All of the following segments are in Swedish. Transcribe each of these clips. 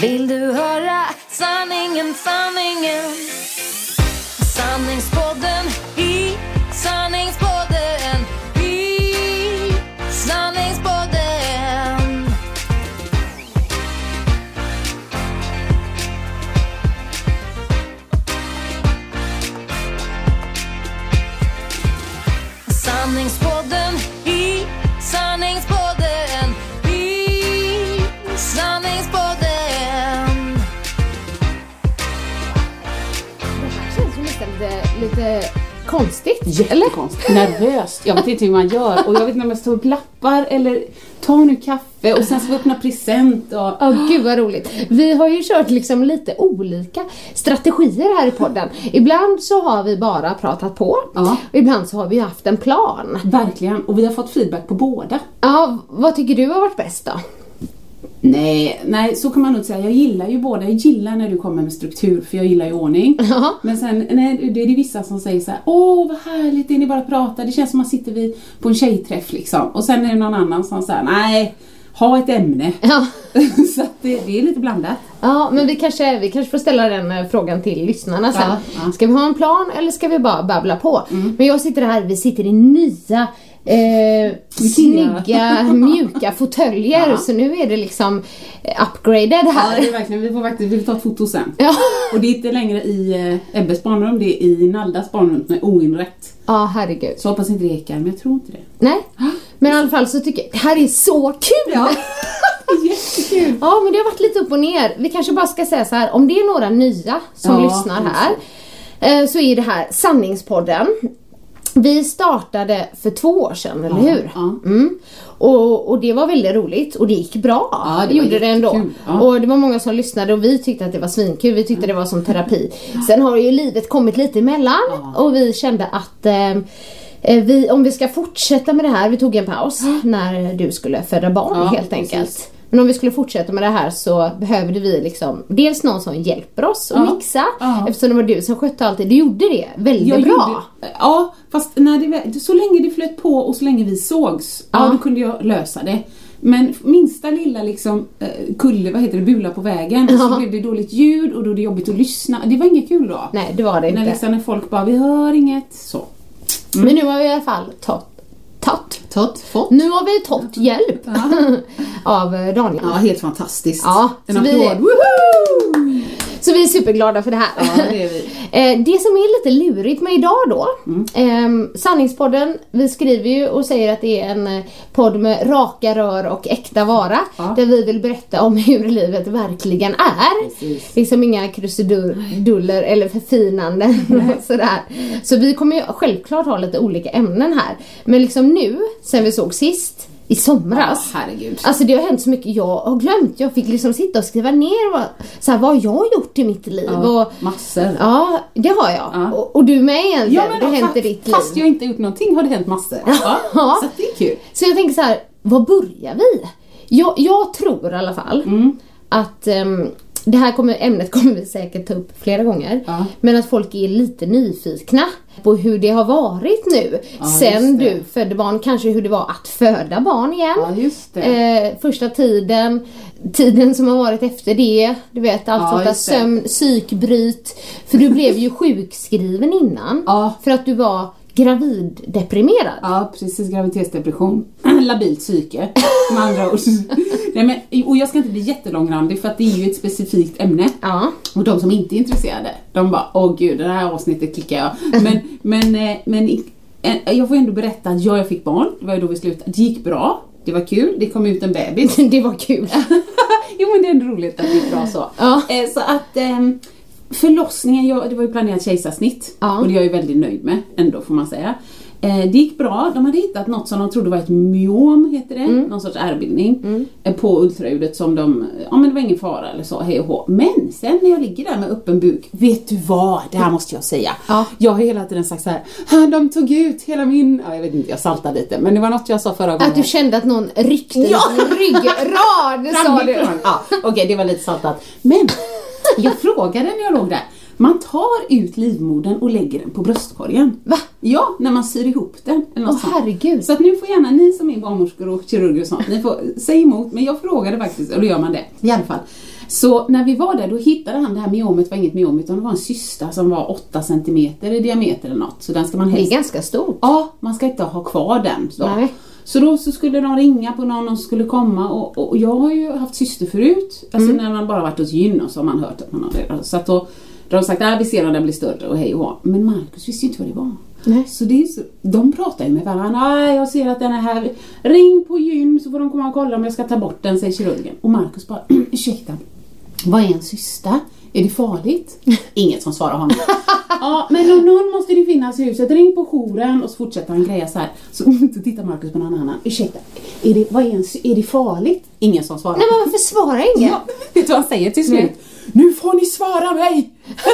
Vill du höra sanningen, sanningen? Sanningspodden i sanningspodden konstigt. Jättekonstigt. Nervöst. Jag vet inte hur man gör och jag vet inte om jag står och glappar eller tar nu kaffe och sen ska vi öppna present och... Ja, gud vad roligt. Vi har ju kört liksom lite olika strategier här i podden. Ibland så har vi bara pratat på. Ja. Och ibland så har vi haft en plan. Verkligen. Och vi har fått feedback på båda. Ja, vad tycker du har varit bäst då? Nej, nej, så kan man nog inte säga. Jag gillar ju båda. Jag gillar när du kommer med struktur, för jag gillar ju ordning. Ja. Men sen nej, det är det vissa som säger så här: åh vad härligt, det är ni bara pratar. Det känns som man sitter vid, på en tjejträff liksom. Och sen är det någon annan som säger, nej, ha ett ämne. Ja. så det, det är lite blandat. Ja, men vi kanske, vi kanske får ställa den eh, frågan till lyssnarna sen. Ja, ja. Ska vi ha en plan eller ska vi bara babbla på? Men jag sitter här, vi sitter i nya eh, snygga, mjuka fåtöljer. Ja. Så nu är det liksom upgraded Ja, här. det är verkligen, vi får faktiskt vi får ta ett foto sen. Ja. Och det är inte längre i eh, Ebbes barnrum, det är i Naldas barnrum som är oinrätt. Ja, herregud. Så hoppas inte det ekar, men jag tror inte det. Nej, men i alla fall så tycker jag det här är så kul! Ja. Jättekul! ja, men det har varit lite upp och ner. Vi kanske bara ska säga så här, om det är några nya som Ja, lyssnar här, eh, så är det här Sanningspodden. Vi startade för två år sedan, eller hur? ja. Mm. Och, och det var väldigt roligt och det gick bra. Ja, det gjorde det ändå. Ja. Och det var många som lyssnade och vi tyckte att det var svinkul. Vi tyckte det var som terapi. Sen har ju livet kommit lite emellan och vi kände att eh, eh, vi, om vi ska fortsätta med det här, vi tog en paus när du skulle föda barn Ja, helt enkelt. Men om vi skulle fortsätta med det här så behövde vi liksom dels någon som hjälper oss att Ja. mixa Ja. eftersom det var du som skötte allt det. Du gjorde det väldigt Jag bra. Gjorde, ja, fast när det, så länge det flöt på och så länge vi sågs, ja. Ja. då kunde jag lösa det. Men minsta lilla liksom eh, kulle, vad heter det, bula på vägen, Ja. så blev det dåligt ljud och då är det jobbigt att lyssna. Det var inget kul då. Nej, det var det När, inte. liksom, när folk bara, vi hör inget, så. Men nu har vi i alla fall tagit Tatt. Tott, fått. Nu har vi tagit hjälp av eh, Daniel. Ja, helt fantastiskt. Ja, en så vi- applåd. Så vi är superglada för det här. Ja, det är vi. Eh, Det som är lite lurigt med idag då, eh, Sanningspodden, vi skriver ju och säger att det är en eh, podd med raka rör och äkta vara. Ja. Där vi vill berätta om hur livet verkligen är. Precis. Liksom inga krusiduller eller förfinanden. och sådär. Så vi kommer ju självklart ha lite olika ämnen här. Men liksom nu, sen vi såg sist, i somras. Ja, herregud. Alltså det har hänt så mycket jag har glömt. Jag fick liksom sitta och skriva ner vad, så här, vad jag har gjort i mitt liv. Ja, Och, massor. ja, det har jag. Ja. Och, och du med egentligen. Ja, men det har hänt i ditt liv. Fast jag inte gjort någonting har det hänt massor. Ja. Ja. Så det är kul. Så jag tänker så här, var börjar vi? Jag, jag tror i alla fall Mm. att ehm, det här kommer, ämnet kommer vi säkert ta upp flera gånger. Ja. Men att folk är lite nyfikna på hur det har varit nu. Ja, sen du födde barn, kanske hur det var att föda barn igen. Ja. Eh, första tiden, tiden som har varit efter det, du vet allt sånt där sömn, psykbryt. För du blev ju sjukskriven innan. För att du var graviddeprimerad. Ja, precis. Graviditetsdepression. Labilt psyke, med andra ord. Nej, men, och jag ska inte bli jättelångrandig för att det är ju ett specifikt ämne. Ja. Och de som inte är intresserade, de bara åh gud, det här avsnittet klickar jag. Men, men, eh, men eh, jag får ändå berätta att ja, jag fick barn, det var ju då vi slutade. Det gick bra, det var kul, det kom ut en bebis. Det var kul. jo men det är ändå roligt att det gick bra så. Ja. Eh, så att ehm, förlossningen, jag, det var ju planerat kejsarsnitt Ja. och det är jag ju väldigt nöjd med ändå får man säga. Eh, det gick bra, de hade hittat något som de trodde var ett myom, heter det, Mm. någon sorts ärrbildning eh, på ultraljudet som de, ja men det var ingen fara eller så, hej och hå. Men sen när jag ligger där med öppen buk, vet du vad, det här måste jag säga. Ja. Jag har hela tiden sagt så här, "Ah, de tog ut hela min, ja, jag vet inte, jag saltade lite, men det var något jag sa förra gången. Att du kände att någon ryckte Ja. din ryggrad, sa du. Ja, Okej, det var lite saltat. Men jag frågade när jag låg där. Man tar ut livmodern och lägger den på bröstkorgen. Va? Ja, när man syr ihop den. Eller Åh, herregud. Så att nu får gärna ni som är barnmorskor och kirurger och sånt, ni får säga emot. Men jag frågade faktiskt, och då gör man det i alla fall. Så när vi var där då hittade han det här myomet, var inget myom utan det var en cysta som var 8 cm i diameter eller något. Så den ska man Det är helst ganska stort. Ja, man ska inte ha kvar den. Så, Nej. Så då så skulle de ringa på någon som skulle komma och, och jag har ju haft syster förut. Alltså Mm. när man bara varit hos gyn och så har man hört att man har det. Så att då, då har de sagt att vi ser om den blir större och hej och hå. Men Markus visste ju inte vad det var. Nej. Så, det är så de pratar ju med varandra. Jag ser att den är här. Ring på gyn så får de komma och kolla om jag ska ta bort den, säger kirurgen. Och Markus bara, ursäkta, vad är en cysta? Är det farligt? Inget som svarar honom. ja, men om någon måste det finnas i huset. Ring på jouren och så fortsätter han greja så här. Så, så tittar Markus på någon annan. Ursäkta, är det, vad är, en, är det farligt? Ingen som svarar. Nej men varför svarar ingen? Ja, vet du vad han säger till slut? Nej. Nu får ni svara mig!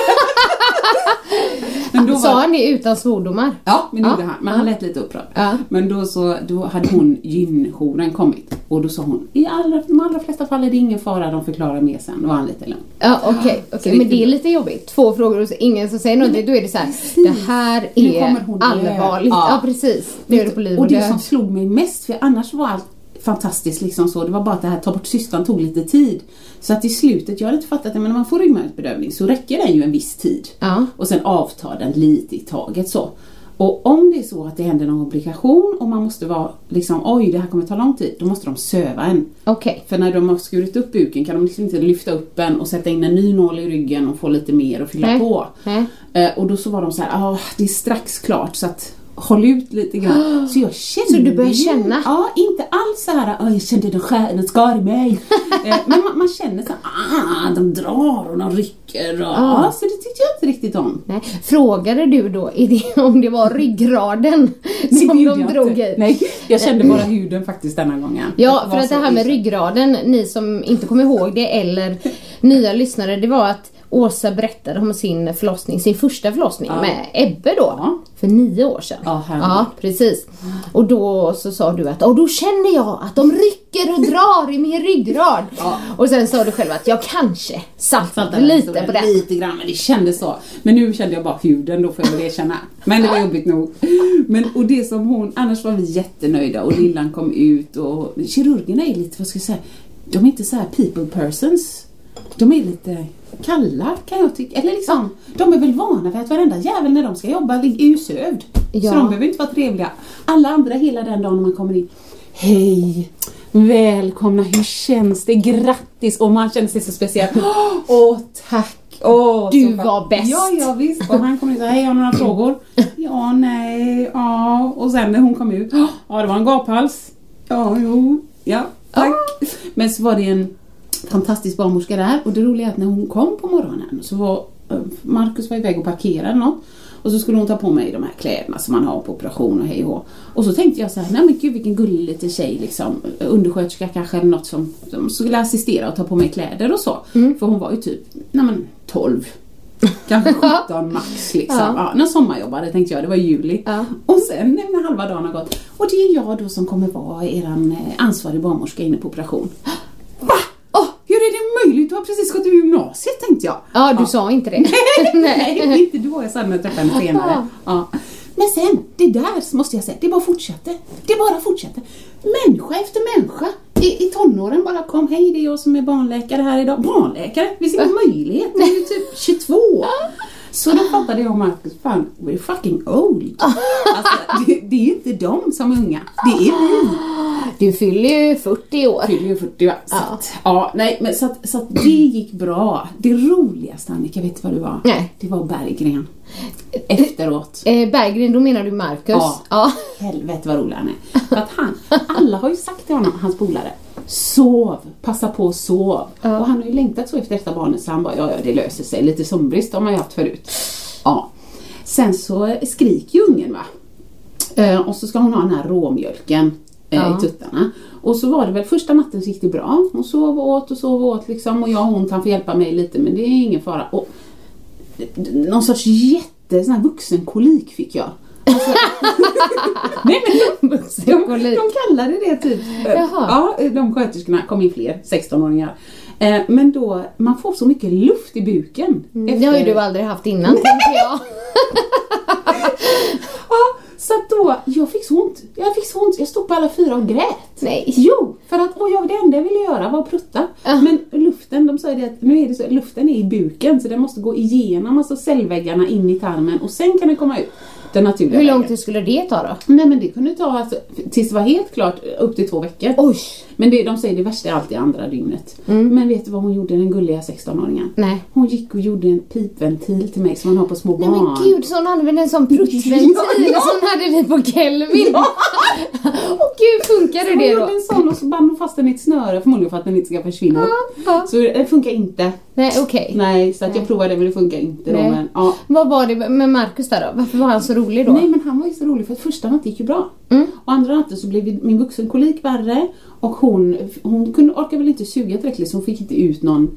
men då Sa var, han det utan svordomar? Ja, men det Ja. han. Men han lät lite upprörd. Ja. Men då, så, då hade hon gynjouren kommit och då sa hon i allra, de allra flesta fall är det ingen fara, de förklarar mer sen. Då var han lite lugn. Ja okej, Så okej. det men är det är lite jobbigt. Två frågor och ingen som säger någonting. Då är det så här, det här är allvarligt. Ja. Ja, precis. Nu är det på liv och och det död. som slog mig mest, för annars var allt fantastiskt liksom så, det var bara att det här ta bort cystan tog lite tid. Så att i slutet, jag hade inte fattat det, men när man får ryggmärgsbedövning så räcker den ju en viss tid. Ja. Och sen avtar den lite i taget så. Och om det är så att det händer någon komplikation och man måste vara liksom oj det här kommer ta lång tid, då måste de söva en. Okej. För när de har skurit upp buken kan de liksom inte lyfta upp en och sätta in en ny nål i ryggen och få lite mer och fylla Nej. på. Nej. Eh, och då så var de så här, ah, det är strax klart så att håll ut lite grann. Så jag kände Så du började känna? Ja, inte alls så här, "Åh, jag kände den skär, den skar i mig. Eh, Men man, man känner så ah, de drar och de rycker. Och, ja. Så det tyckte jag inte riktigt om. Nej. Frågade du då det, om det var ryggraden som de drog i? Nej, jag kände bara huden faktiskt denna gången. Ja, för att det här med ryggraden, ni som inte kommer ihåg det eller nya lyssnare, det var att Åsa berättade om sin förlossning, sin första förlossning Ja. med Ebbe då. Ja. För nio år sedan. Ja, ja, precis. Och då så sa du att och då känner jag att de rycker och drar i min ryggrad. Och sen sa du själv att jag kanske saltade lite den, på det. Lite grann, men det kändes så. Men nu kände jag bara huden, då får jag väl erkänna. Men det var jobbigt nog. Men, och det som hon, annars var vi jättenöjda och lillan kom ut och kirurgerna är lite, vad ska jag säga, de är inte så här people persons. De är lite kalla kan jag tycka. Eller liksom, de är väl vana vid att varenda jävel när de ska jobba är ju sövd. Ja. Så de behöver inte vara trevliga. Alla andra hela den dagen när man kommer in. Hej! Välkomna, hur känns det? Grattis! Och man känner sig så speciell. Åh, tack! Åh, Du var bäst. Ja, ja visst. Och han kom in och sa, hej, har du några frågor? Ja, nej, ja. Och sen när hon kom ut, ja, det var en gaphals. Ja, jo, ja, tack. Men så var det en fantastisk barnmorska där och det roliga är att när hon kom på morgonen så var eh, Markus var iväg och parkerade något och så skulle hon ta på mig de här kläderna som man har på operation och hej och. Och så tänkte jag så här, nej men gud vilken gullig liten tjej liksom, undersköterska kanske eller något som, som skulle assistera och ta på mig kläder och så. För hon var ju typ, nej men 12. Kanske 17 max liksom. Ja. Ja. när sommarjobbade tänkte jag, det var juli. Ja. Och sen när halva dagen har gått, och det är jag då som kommer vara eran eh, ansvarig barnmorska inne på operation. Va? Åh, hur är det möjligt? Du har precis gått ur gymnasiet tänkte jag. Ja, du sa inte det. Nej, inte då. Jag sa det när jag träffade henne senare. Ja. Men sen, det där måste jag säga, det bara fortsatte. Det bara fortsatte. Människa efter människa i, i tonåren bara kom, hej det är jag som är barnläkare här idag. Barnläkare? Det finns ingen möjlighet, jag är ju typ 22. Så då fattade jag och Marcus, fan, we're fucking old. Alltså, det, det är ju inte de som är unga, det är vi. Du fyller ju 40 år. fyller ju 40 va? Så Ja. att, ja, nej, men så att, så att det gick bra. Det roligaste Annika, vet du vad det var? Nej. Det var Berggren. Efteråt. Eh, Berggren, då menar du Marcus? Ja. ja. Helvete vad rolig han är. För att han, alla har ju sagt till honom, hans polare, sov, passa på och sov. Och han har ju längtat så efter detta barnet så han bara, ja ja det löser sig. Lite sömnbrist har man ju haft förut. Ja. Sen så skriker ju ungen va. Eh, och så ska hon ha den här råmjölken eh, Ja. i tuttarna. Och så var det väl första natten så gick det bra. Hon sov och åt och sov och åt liksom. Och jag och hon kan få hjälpa mig lite men det är ingen fara. Och någon sorts jätte sån här vuxenkolik fick jag. Alltså, nej men de, de, de kallade det typ. Jaha. Ja, de sköterskorna kom in fler, 16-åringar. Eh, men då, man får så mycket luft i buken. Det har ju du aldrig haft innan tänker jag. Så att då, jag fick så ont. Jag fick så ont, jag stod på alla fyra och grät. Nej. Jo, för att och jag, det enda jag ville göra var att prutta. Ja. Men luften, de sa ju det att nu är det så, luften är i buken så den måste gå igenom alltså cellväggarna in i tarmen och sen kan den komma ut. Den naturliga Hur lång tid skulle det ta då? Nej men det kunde ta alltså, tills det var helt klart upp till två veckor. Oj! Men det, de säger det värsta är alltid andra dygnet. Men vet du vad hon gjorde den gulliga 16-åringen? Nej. Hon gick och gjorde en pipventil till mig som man har på små Nej barn. men gud, sån hade vi en sån pruttventil. Ja, ja. Sån hade vi på Kelvin. Åh gud, funkade Hon det då? gjorde en sån och så band hon fast den i ett snöre förmodligen för att den inte ska försvinna. ja. Så det funkar inte. Nej okej. Nej, så att jag provade men det funkar inte Nej. då. Men, ja. Vad var det med Marcus där då? Varför var han så rolig då? Nej men han var ju så rolig för att första natten gick ju bra. Mm. Och andra natten så blev min vuxenkolik värre och hon, hon kunde, orkade väl inte suga tillräckligt så hon fick inte ut någon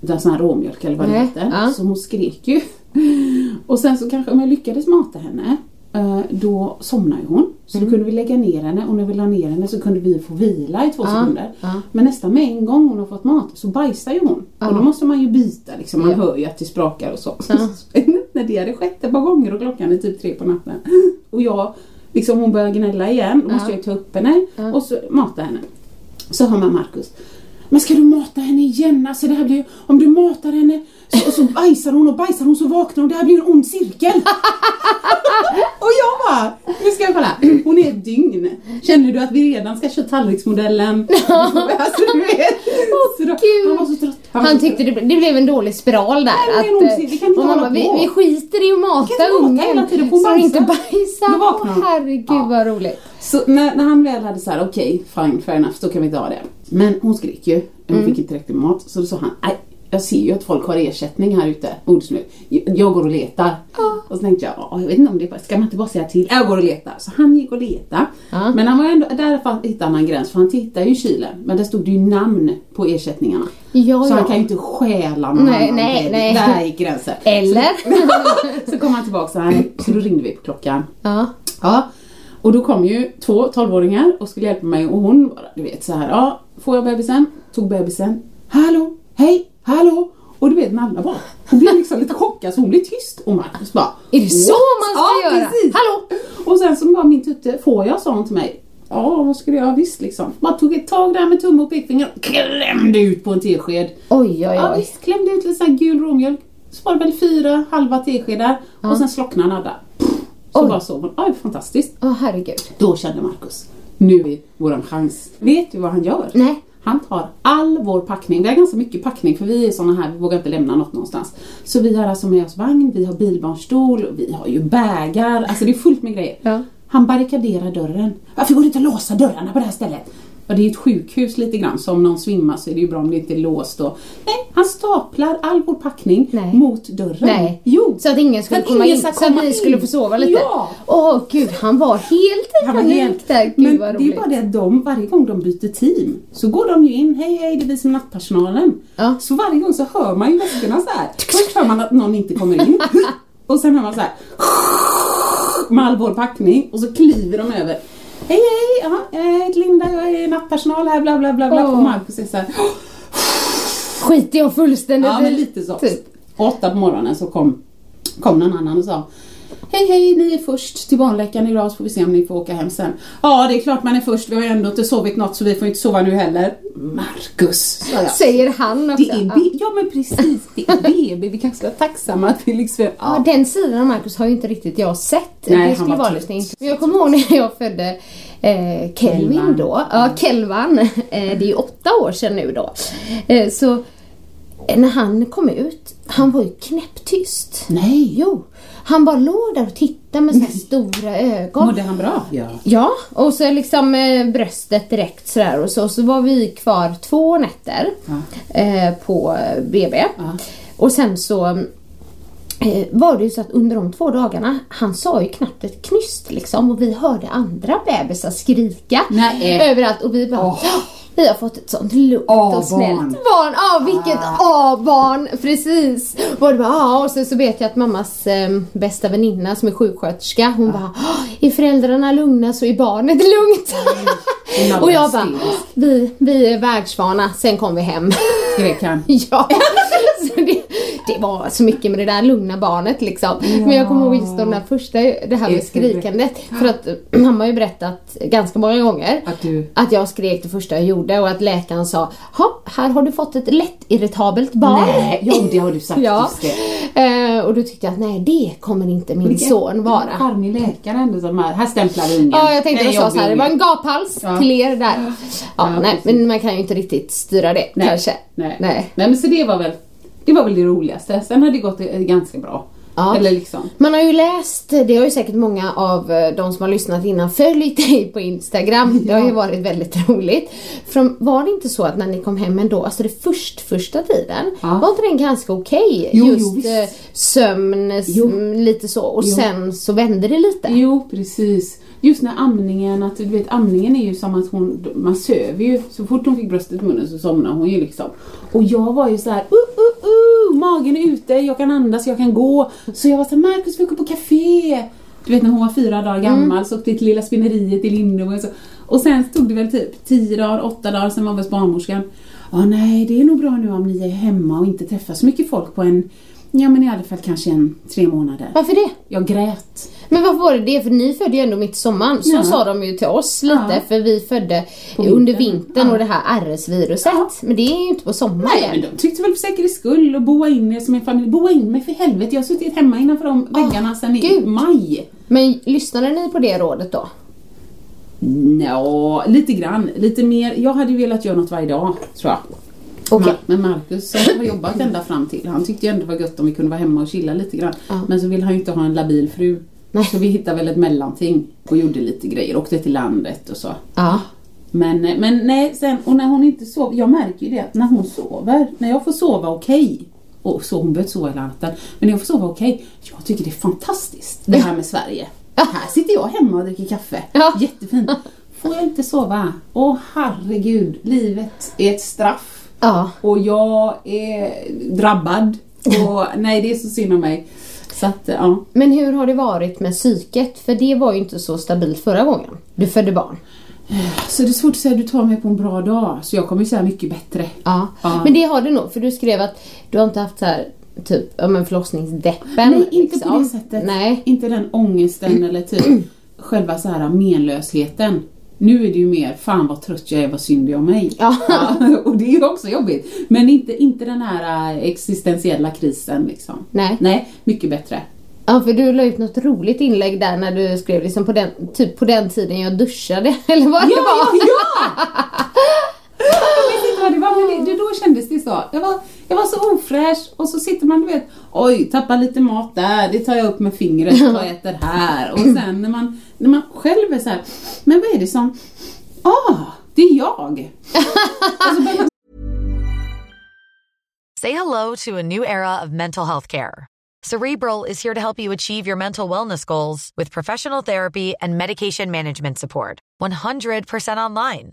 där sån här råmjölk eller vad det heter. ja. Så hon skrek ju. Och sen så kanske om jag lyckades mata henne eh, då somnade hon. Så Mm. då kunde vi lägga ner henne och när vi la ner henne så kunde vi få vila i två Ja, sekunder. ja. Men nästan med en gång hon har fått mat så bajsar ju hon. Och då måste man ju byta liksom. Man hör ju att det sprakar och så. När det hade skett ett par gånger och klockan är typ tre på natten. Och jag, liksom hon börjar gnälla igen. Då måste Ja. jag ta upp henne och så mata henne. Så hör man Markus. Men ska du mata henne igen? Alltså det här blir om du matar henne så, och så bajsar hon och bajsar hon så vaknar hon. Det här blir en ond cirkel. och jag bara, nu ska jag kolla. Hon är ett dygn. Känner du att vi redan ska köra tallriksmodellen? alltså du vet. Så då, han var så trött. Han tyckte det, det blev en dålig spiral där. Nej, att, hon- vi kan inte och bara, vi, vi skiter i att mata inte ungen bajsa. inte bajsar. Åh, herregud Ja. vad roligt. Så när, när han väl hade så här, okej, fine, fair enough, då kan vi ta det. Men hon skrek ju, hon Mm. fick inte tillräckligt mat. Så då sa han, nej, jag ser ju att folk har ersättning här ute, modersmjölk. Jag jag går och letar. Och så tänkte jag, "Ja, jag vet inte om det bara, ska man inte bara säga till? Jag går och letar. Så han gick och letade. Ja. Men han var ändå, där hittade han en gräns, för han tittade ju i kylen. Men där stod det ju namn på ersättningarna. Ja, så ja. han kan ju inte stjäla någon Nej, annan. nej, nej. Där gick gränsen. Eller? Så, så kom han tillbaka så här, så då ringde vi på klockan. Ja. Ja, och då kom ju två 12-åringar och skulle hjälpa mig och hon bara, du vet så här, ja, får jag bebisen? Tog bebisen. Hallå, hej, hallå. Och du vet Nalla bara, hon blev liksom lite chockad så hon blev tyst och Marcus bara Är det så "What?" man ska ja, göra? Precis. Hallå? Och sen så bara min tutte, får jag? sa hon till mig. Ja, vad skulle jag? Visst liksom. Bara tog ett tag där med tumme och pekfinger och klämde ut på en tesked. Oj, oj, Ja oj. visst, klämde ut lite sån här gul råmjölk. Så var det väl fyra halva teskedar och sen slocknade Nadda. Så Oj. bara sov hon. Aj, fantastiskt. Åh herregud. Då kände Markus, nu är våran chans. Vet du vad han gör? Nej. Han tar all vår packning, vi har ganska mycket packning för vi är såna här, vi vågar inte lämna något någonstans. Så vi har alltså med oss vagn, vi har bilbarnstol, vi har ju bägar, alltså det är fullt med grejer. Ja. Han barrikaderar dörren. Varför går det inte att låsa dörrarna på det här stället? Ja, det är ett sjukhus lite grann, så om någon svimmar så är det ju bra om det inte är låst då. Nej, han staplar all vår packning Nej. mot dörren. Nej. Jo. Så att ingen skulle komma ingen in, ska så att komma vi in. skulle få sova lite. Ja. Åh gud, han var helt i panik där. Gud men vad det är roligt. bara det att de, varje gång de byter team så går de ju in, hej hej det är vi som nattpersonalen. Ja. Så varje gång så hör man ju väskorna så här. Först hör man att någon inte kommer in och sen hör man så här med all vår packning och så kliver de över. Hej hej, ja, jag heter Linda, jag är nattpersonal här bla bla bla bla Åh. och Marcus är så här. Skit i om fullständigt Ja men lite så. Typ. Åtta på morgonen så kom, kom någon annan och sa Hej hej, ni är först till barnläkaren idag så får vi se om ni får åka hem sen. Ja, det är klart man är först. Vi har ju ändå inte sovit något så vi får inte sova nu heller. Marcus, jag. Säger han också. Det är B- ja men precis, det är BB. Vi kanske ska vara tacksamma att vi liksom... Ja, den sidan av Marcus har ju inte riktigt jag sett. Nej, det skulle var vara lite intressant. Jag kommer ihåg när jag födde eh, Kelvin då. Ja, Kelvan. Eh, det är ju åtta år sedan nu då. Eh, så när han kom ut, han var ju knäpptyst. Nej. Jo. Han bara låg där och tittade med här stora ögon. Mådde han bra? Ja. Ja, och så liksom eh, bröstet direkt sådär och så, så var vi kvar två nätter eh, på eh, BB. Och sen så eh, var det ju så att under de två dagarna, han sa ju knappt ett knyst liksom och vi hörde andra bebisar skrika Nej. överallt och vi bara "Åh, vi har fått ett sånt lugnt och snällt barn. Ja, vilket A-barn! Precis. Och, bara, ja, och så, så vet jag att mammas eh, bästa väninna som är sjuksköterska, hon bara, "Åh, är föräldrarna lugna så är barnet lugnt. Hon och jag bara, vi, vi är världsvana, sen kom vi hem. Skrek han. Ja, så det, det var så mycket med det där lugna barnet liksom. Men jag kommer ihåg just de där första, det här med skrikandet. För att han har ju berättat ganska många gånger Att du- att jag skrek det första jag gjorde och att läkaren sa "Ha, här har du fått ett lätt irritabelt barn. Nej, ja det har du sagt. Ja. Eh, och då tyckte jag att nej det kommer inte min Vilken son vara. Charmig läkare ändå som här. Här stämplar ungen. Ja, jag tänkte jag sa så här, det var en gaphals Ja. till er där. Ja, Ja, nej, men man kan ju inte riktigt styra det Nej. kanske. Nej. nej. Nej men så det var väl det var väl det roligaste. Sen har det gått ganska bra. Ja. Liksom. Man har ju läst, det har ju säkert många av eh, de som har lyssnat innan följt dig på Instagram. Det har ju varit väldigt roligt. För var det inte så att när ni kom hem ändå, alltså det först, första tiden, Ja. var inte den ganska okej? Jo, jo, Just eh, sömn, s- Jo. mm, lite så. Och Jo. sen så vände det lite. Jo precis. Just när amningen, att du vet amningen är ju som att hon, man söver ju. Så fort hon fick bröstet i munnen så somnade hon ju liksom. Och jag var ju så här, uh, uh, uh, magen är ute, jag kan andas, jag kan gå. Så jag var så här, Marcus vi åker på café. Du vet när hon var fyra dagar gammal så åkte vi till lilla spinneriet i Lindemo och så. Och sen stod det väl typ tio dagar, åtta dagar, sen var vi hos barnmorskan. Ja nej det är nog bra nu om ni är hemma och inte träffar så mycket folk på en, ja men i alla fall kanske en tre månader. Varför det? Jag grät. Men varför var det det? För ni födde ju ändå mitt i sommaren. Så Ja. sa de ju till oss lite. Ja. För vi födde På under vintern. Ja. och det här RS-viruset. Ja. Men det är ju inte på sommaren. Nej men de tyckte väl för säkerhets skull och boa in er som en familj. Boa in mig för helvete, jag har suttit hemma innanför de väggarna sedan i maj. Men lyssnade ni på det rådet då? Nå, lite grann. Lite mer. Jag hade velat göra något varje dag, tror jag. Ma- Men Marcus har jobbat ända fram till, han tyckte ju ändå det var gött om vi kunde vara hemma och chilla lite grann. Men så vill han ju inte ha en labil fru. Nej. Så vi hittade väl ett mellanting och gjorde lite grejer. Åkte till landet och så. Ja. Men, men nej, sen, och när hon inte sover, jag märker ju det att när hon sover, när jag får sova okej, och så hon behöver sova hela natten, men när jag får sova okej, jag tycker det är fantastiskt det här med Sverige. Här sitter jag hemma och dricker kaffe, Ja. jättefint. Får jag inte sova? Åh herregud, livet är ett straff. Ja. Och jag är drabbad. Och nej, det är så synd om mig. Så att, ja. Men hur har det varit med psyket? För det var ju inte så stabilt förra gången du födde barn. Så det är svårt att säga, du tar mig på en bra dag. Så jag kommer ju säga mycket bättre. Ja. Ja. Men det har du nog, för du skrev att du har inte haft så här typ, ja men förlossningsdeppen. Nej, inte på liksom. det sättet. Nej. Inte den ångesten eller typ själva så här menlösheten. Nu är det ju mer, fan vad trött jag är, vad synd det är om mig. Ja. och det är ju också jobbigt. Men inte, inte den här äh, existentiella krisen liksom. Nej. Nej, mycket bättre. Ja, för du la ut något roligt inlägg där när du skrev liksom på den, typ på den tiden jag duschade, eller vad det Ja, var. ja, ja! Vad det var, men det, då kändes det så. Jag var, jag var så ofräsch och så sitter man, du vet, oj, tappar lite mat där, det tar jag upp med fingret och äter här. Och sen när man, när man själv är så här, men vad är det som, ah, det är jag. Och så börjar man Say hello to a new era of mental health care. Cerebral is here to help you achieve your mental wellness goals with professional therapy and medication management support. 100% online.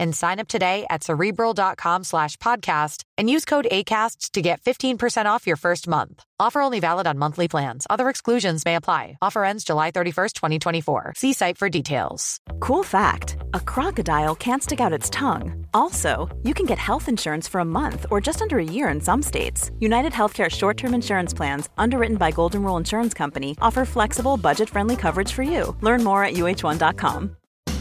and sign up today at cerebral.com slash podcast and use code ACAST to get 15% off your first month. Offer only valid on monthly plans. Other exclusions may apply. Offer ends July 31st, 2024. See site for details. Cool fact a crocodile can't stick out its tongue. Also, you can get health insurance for a month or just under a year in some states. United Healthcare short term insurance plans, underwritten by Golden Rule Insurance Company, offer flexible, budget friendly coverage for you. Learn more at uh1.com.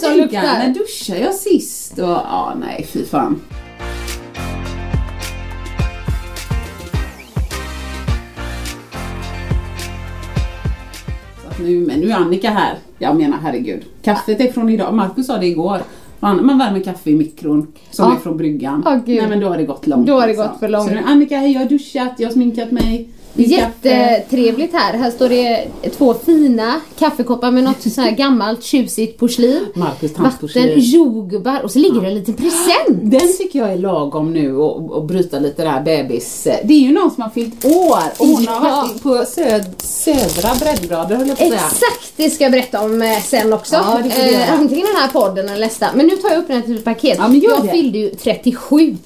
Tänka, när duschade jag sist? Och, ja, nej, fy fan. Nu, men nu är Annika här. Jag menar herregud. Kaffet är från idag. Markus sa det igår. Man, man värmer kaffe i mikron som Ja. är från bryggan. Gud. Nej men då har det gått långt. Då har det liksom. gått för långt. Så nu, Annika, hej jag har duschat, jag har sminkat mig. Jättetrevligt här. Här står det två fina kaffekoppar med något så här gammalt tjusigt porslin. Marcus Vatten, jordgubbar och så ligger det en liten present. Den tycker jag är lagom nu och, och bryta lite där bebis... Det är ju någon som har fyllt år och hon har Ja. varit på söd, södra breddgrader höll jag på att säga. Exakt, det ska jag berätta om eh, sen också. Ja, eh, antingen den här podden eller nästa. Men nu tar jag upp den här till paket. Ja, jag det. fyllde ju 37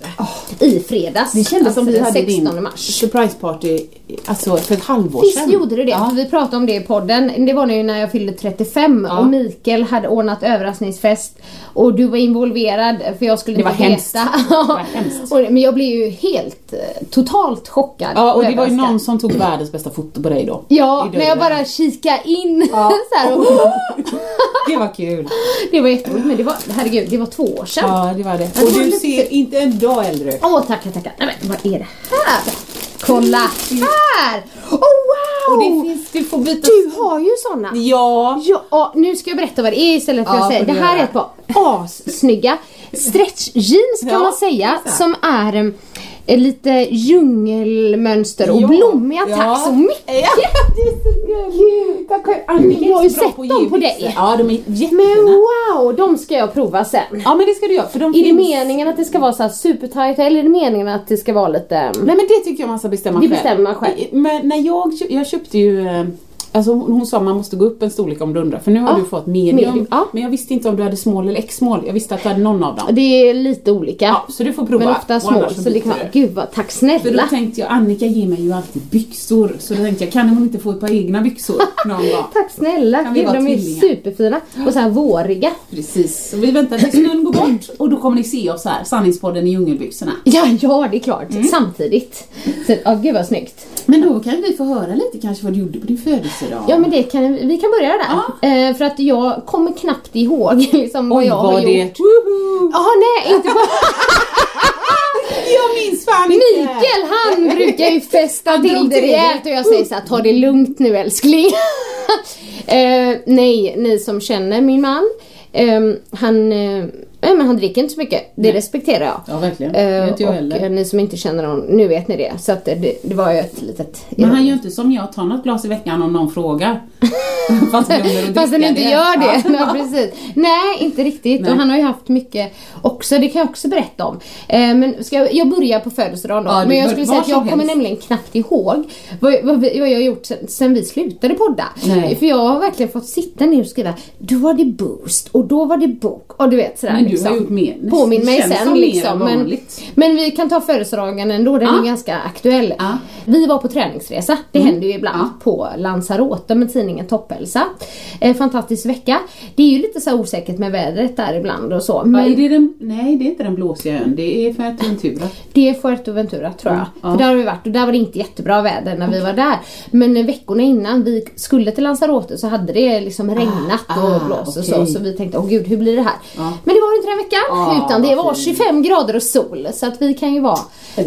i fredags. Det kändes som vi den hade 16 din mars. surprise party alltså för ett halvår Visst sedan. gjorde det det, Ja. vi pratade om det i podden. Det var nu när jag fyllde 35 Ja. och Mikael hade ordnat överraskningsfest och du var involverad för jag skulle Det var inte hemskt. veta. Det var hemskt. Men jag blev ju helt eh, totalt chockad. Ja, och det var ju någon som tog världens bästa foto på dig då. Ja, när jag bara kikade in Ja. så och, Det var kul. Det var jätteroligt men det var, herregud, det var två år sedan. Ja, det var det. Och du lite- ser inte en dag äldre ut. Åh tackar tackar. Nej men vad är det här? Kolla här! Oh wow! Och det finns, du får byta... Du har ju såna. Ja. Ja, nu ska jag berätta vad det är istället för Ja, att säga. Det här är ett par assnygga stretch jeans kan Ja, man säga. Som är em, lite djungelmönster och Ja, blommiga. ja. Tack så mycket! Ja, det är så gulligt. Tack. Annika Jag har ju sett att dem på dig. Ja, de är Men jättefina. wow, de ska jag prova sen. Ja, men det ska du göra. För de Är det finns... meningen att det ska vara så här supertight eller är det meningen att det ska vara lite... Nej men det tycker jag man ska bestämma Det själv. bestämmer man själv. Men när jag, jag köpte ju eh, Alltså hon, sa man måste gå upp en storlek om du undrar för nu har Ja, du fått medium. medium, ja. Men jag visste inte om du hade small eller x-small. Jag visste att du hade någon av dem. Det är lite olika. Ja, så du får prova. Men ofta annars Så vara, du. gud vad, tack För då snälla. tänkte jag, Annika ger mig ju alltid byxor. Så då tänkte jag, kan hon inte få ett par egna byxor någon gång? Tack snälla. Kan Gud, de är superfina. Och så här våriga. Precis. Så vi väntar tills snön går bort och då kommer ni se oss här, Sanningspodden i djungelbyxorna. Ja, ja det är klart. Mm. Samtidigt. Så, ja, gud vad snyggt. Men då kan vi få höra lite kanske vad du gjorde på din födelsedag. Ja men det kan, vi kan börja där. Eh, för att jag kommer knappt ihåg liksom, vad Oj, jag har det... gjort. Woho! Ja, nej inte bara Jag minns fan inte! Mikael han brukar ju festa till det det. rejält och jag säger så här, ta det lugnt nu älskling. eh, nej, ni som känner min man. Eh, han, eh, nej, men han dricker inte så mycket. Det respekterar jag. Ja, verkligen. Det Eh, inte jag och heller. eh, ni som inte känner honom, nu vet ni det. Så att det, det var ju ett litet... Men han gör inte som jag, tar något glas i veckan om någon frågar. Fast han inte gör det. Ja. Ja. precis. Nej, inte riktigt. Nej. Och han har ju haft mycket också, det kan jag också berätta om. Eh, men ska jag, jag börjar på födelsedagen då. Ja, men jag skulle säga att jag som kommer helst. nämligen knappt ihåg vad, vad, vad jag har gjort sen, sen vi slutade podda. Nej. För jag har verkligen fått sitta ner och skriva, då var det boost och då var det bok och du vet sådär Men du liksom. har gjort mer. Påminn mig sen liksom. Men, men vi kan ta födelsedagen ändå, den Ja. är ganska aktuell. Ja. Vi var på träningsresa, det händer ju ibland Ja. på Lanzarote med tidningen Topphälsa. Eh, fantastisk vecka. Det är ju lite så osäkert med vädret där ibland och så. Ja, Men är det den, nej, det är inte den blåsiga ön. Det är Fuerteventura. det är Fuerteventura tror jag. Ja. För där har vi varit och där var det inte jättebra väder när vi var där. Men veckorna innan vi skulle till Lanzarote så hade det liksom regnat och ah, blåst och så. Så vi tänkte, åh gud hur blir det här? Ja. Men det var inte den veckan. Ah, utan det var fint. 25 grader och sol. Så att vi kan ju vara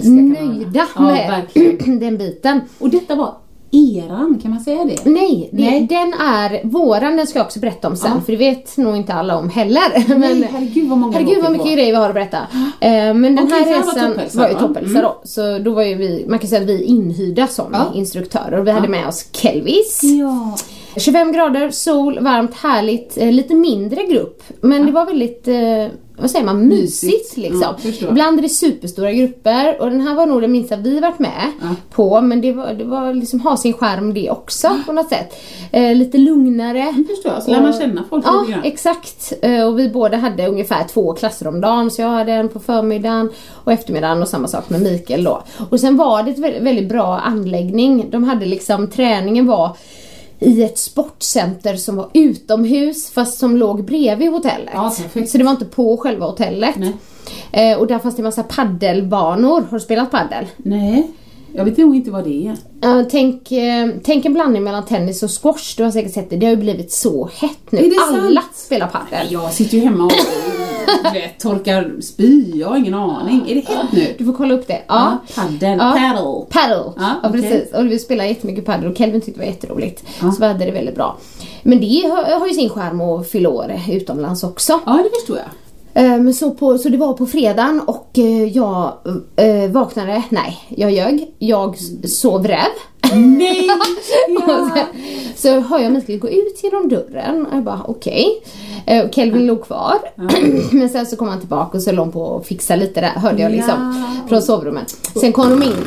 nöjda Ja, med verkligen. den biten. Och detta var eran, kan man säga det? Nej, det, Nej. den är våran, den ska jag också berätta om sen Ja. för det vet nog inte alla om heller. Men, herregud vad många herregud vad mycket på. grejer vi har att berätta. Eh, men den Okej, här resan var ju topphälsa Mm. då. Så då var ju vi, man kan säga att vi inhyrda som Ja. instruktörer och vi hade med oss Kelvis. Ja. 25 grader, sol, varmt, härligt, eh, lite mindre grupp. Men det var väldigt, eh, vad säger man, mysigt, Mysigt. liksom. Ja. Ibland är det superstora grupper och den här var nog den minsta vi varit med Ja. på. Men det var, det var liksom, ha sin skärm det också på något sätt. Eh, lite lugnare. Jag förstår, så lär man känna folk Ja, lite grann. exakt. Och vi båda hade ungefär två klasser om dagen. Så jag hade en på förmiddagen och eftermiddagen och samma sak med Mikael då. Och sen var det ett väldigt bra anläggning. De hade liksom, träningen var i ett sportcenter som var utomhus fast som låg bredvid hotellet. Ja. Så det var inte på själva hotellet. Eh, och där fanns det en massa paddelbanor. Har du spelat paddel? Nej, jag vet nog inte vad det är. Ja, tänk, eh, tänk en blandning mellan tennis och squash. Du har säkert sett det. Det har ju blivit så hett nu. Det sant? Alla spelar paddel. Jag sitter ju hemma och vet, torkar spy, jag har ingen aning. Är det hett nu? Du får kolla upp det. Ja. Ja, paddel, Ja. paddle. Paddle. Ja, okej. precis. Och vi spelade jättemycket paddle och Kelvin tyckte det var jätteroligt. Så vi hade det väldigt bra. Men det har, har ju sin skärm att fylla år utomlands också. Ja, det förstår jag. Men så, på, så det var på fredagen och eh, jag eh, vaknade, nej jag ljög, jag sov räv. Nej! Och sen, så hör jag Mikael gå ut genom dörren och jag bara okej. Eh, och Kelvin låg kvar. Men sen så kom han tillbaka och så låg han på att fixa lite där, hörde jag liksom från sovrummet. Sen kom de in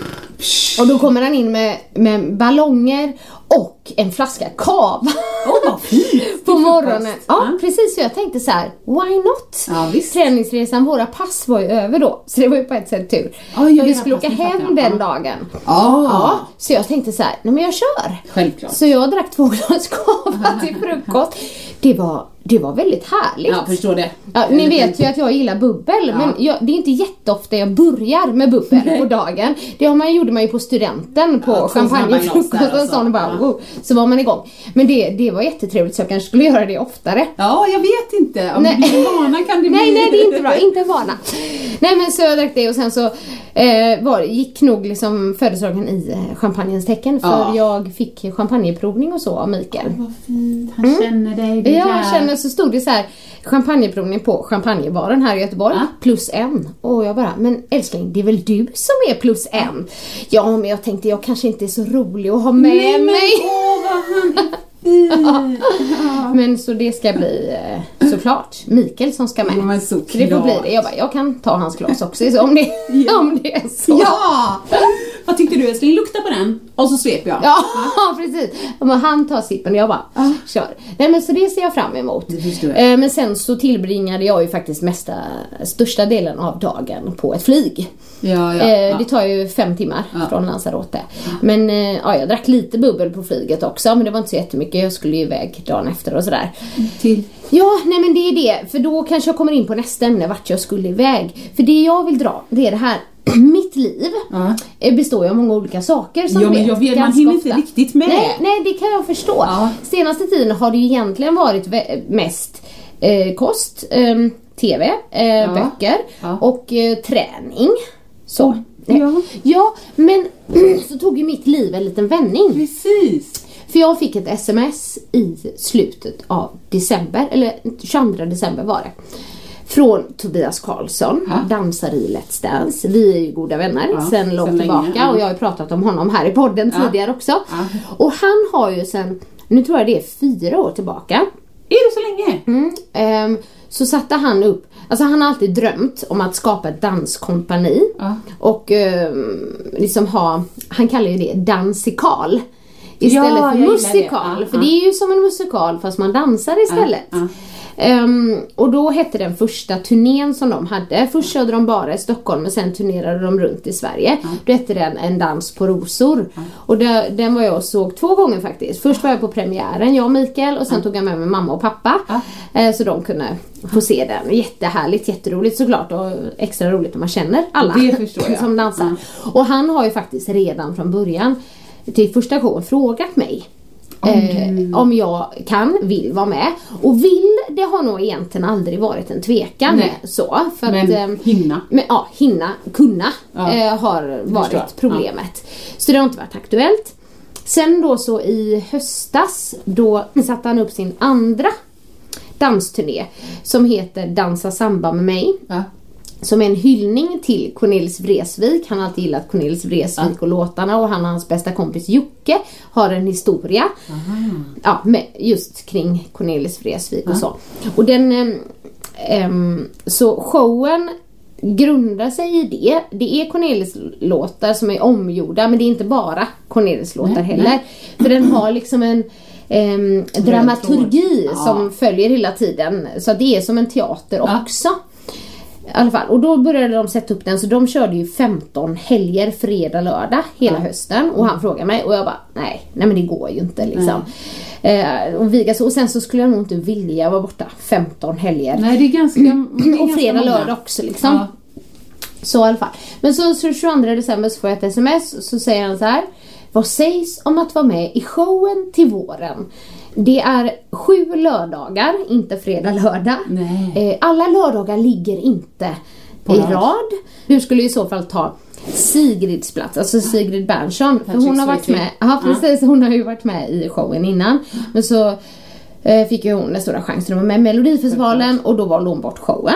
och då kommer han in med, med ballonger och en flaska cava. Åh, vad fint! På morgonen. frukost. Ja, precis. Så jag tänkte så här: why not? Ja, visst. Träningsresan, våra pass var ju över då. Så det var ju på ett sätt tur. Ja, ja, vi skulle åka hem jag. den Ja. dagen. Ah. Ja, så jag tänkte så här, nej men jag kör. Självklart. Så jag drack två glas cava till frukost. Det var, det var väldigt härligt. Ja, förstår det. Ja, ni vet ju att jag gillar bubbel, men jag, det är inte jätteofta jag börjar med bubbel på dagen. Det har man, gjorde man ju på studenten på Ja, två snabba champagnefrukost glas där och alltså. sån bara, Ja. så var man igång. Men det, det var jättetrevligt så jag kanske skulle göra det oftare. Ja, jag vet inte. Om Nej. det blir vana kan det bli... Nej, nej det är inte bra, inte en vana. Nej men så jag drack det och sen så eh, var, gick nog liksom födelsedagen i eh, champagnens tecken för Ja. jag fick champagneprovning och så av Mikael. Vad fint, han känner dig. Ja, jag känner så stod det så här champagneprovning på champagnebaren här i Göteborg. Ja. Plus en. Och jag bara, men älskling det är väl du som är plus en? Ja men jag tänkte jag kanske inte är så rolig att ha med Nej, men mig. är fin. Men så det ska bli eh, såklart Mikael som ska med. Ja, men så det får bli såklart. det. Jag bara, jag kan ta hans glas också så om det, om det är så. Ja! Vad tyckte du älskling? Lukta på den och så sveper jag. Ja, precis. Men han tar sippen och jag bara kör. Nej men så det ser jag fram emot. Eh, Men sen så tillbringade jag ju faktiskt mesta, största delen av dagen på ett flyg. Ja, ja, Eh, ja. Det tar ju fem timmar Ja. från Lanzarote. Men eh, ja, jag drack lite bubbel på flyget också men det var inte så jättemycket. Jag skulle ju iväg dagen efter och sådär. Till. Ja, nej men det är det. För då kanske jag kommer in på nästa ämne, vart jag skulle iväg. För det jag vill dra, det är det här. Mitt liv Ja. eh, består ju av många olika saker som Ja, men jag vet, man hinner inte ofta. riktigt med. Nej, nej, det kan jag förstå. Ja. Senaste tiden har det ju egentligen varit mest eh, kost, ehm, TV, eh, böcker Ja. och eh, träning. Så. Ja. ja, men så tog ju mitt liv en liten vändning. Precis. För jag fick ett sms i slutet av december, eller 22 december var det. Från Tobias Karlsson, Ja. dansar i Let's Dance. Vi är ju goda vänner Ja, sen långt tillbaka ja. och jag har ju pratat om honom här i podden Ja. tidigare också. Och han har ju sen, nu tror jag det är fyra år tillbaka, Är det så länge? Mm. Ehm, så satte han upp, alltså han har alltid drömt om att skapa ett danskompani. Ja. Och ehm, liksom ha, han kallar ju det dansikal. Istället Ja, för musikal. det. För det är ju som en musikal fast man dansar istället. Ehm, och då hette den första turnén som de hade, först körde de bara i Stockholm men sen turnerade de runt i Sverige. Då hette den En dans på rosor. Och där, den var jag och såg två gånger faktiskt. Först var jag på premiären, jag och Mikael och sen tog jag med mig mamma och pappa. Eh, så de kunde få se den. Jättehärligt, jätteroligt såklart och extra roligt om man känner alla Det förstår jag. som dansar. Och han har ju faktiskt redan från början till första showen frågat mig eh, om jag kan, vill vara med. Och vill, det har nog egentligen aldrig varit en tvekan Nej. så. För att, Men ehm, hinna. men, ja, hinna, kunna Ja, eh, har varit problemet. Så det har inte varit aktuellt. Sen då så i höstas då satte han upp sin andra dansturné som heter Dansa samba med mig. Ja. Som är en hyllning till Cornelis Vreeswijk. Han har alltid gillat Cornelis Vreeswijk och låtarna och han och hans bästa kompis Jocke har en historia. Ja, med, just kring Cornelis Vreeswijk och så. Och den... ehm, så showen grundar sig i det. Det är Cornelis låtar som är omgjorda men det är inte bara Cornelis låtar Nej, heller. nej. För den har liksom en ehm, dramaturgi. Ja. som följer hela tiden. Så det är som en teater Ja. också. I alla fall. Och då började de sätta upp den så de körde ju 15 helger fredag, lördag hela hösten. Och han frågade mig och jag bara nej, nej men det går ju inte liksom. Eh, och, Viga, så, och sen så skulle jag nog inte vilja vara borta 15 helger. Nej, det är ganska... Det är och fredag, många. lördag också liksom. Ja. Så i alla fall. Men så, så 22 december så får jag ett sms så säger han så här. Vad sägs om att vara med i showen till våren? Det är sju lördagar, inte fredag, lördag. Nej. Eh, alla lördagar ligger inte På i rad. rad. Du skulle i så fall ta Sigrids plats, alltså Sigrid Bernson. För hon har varit med, ja precis, hon har ju varit med i showen innan. Men så eh, fick ju hon den stora chansen att vara med i Melodifestivalen och då valde hon bort showen.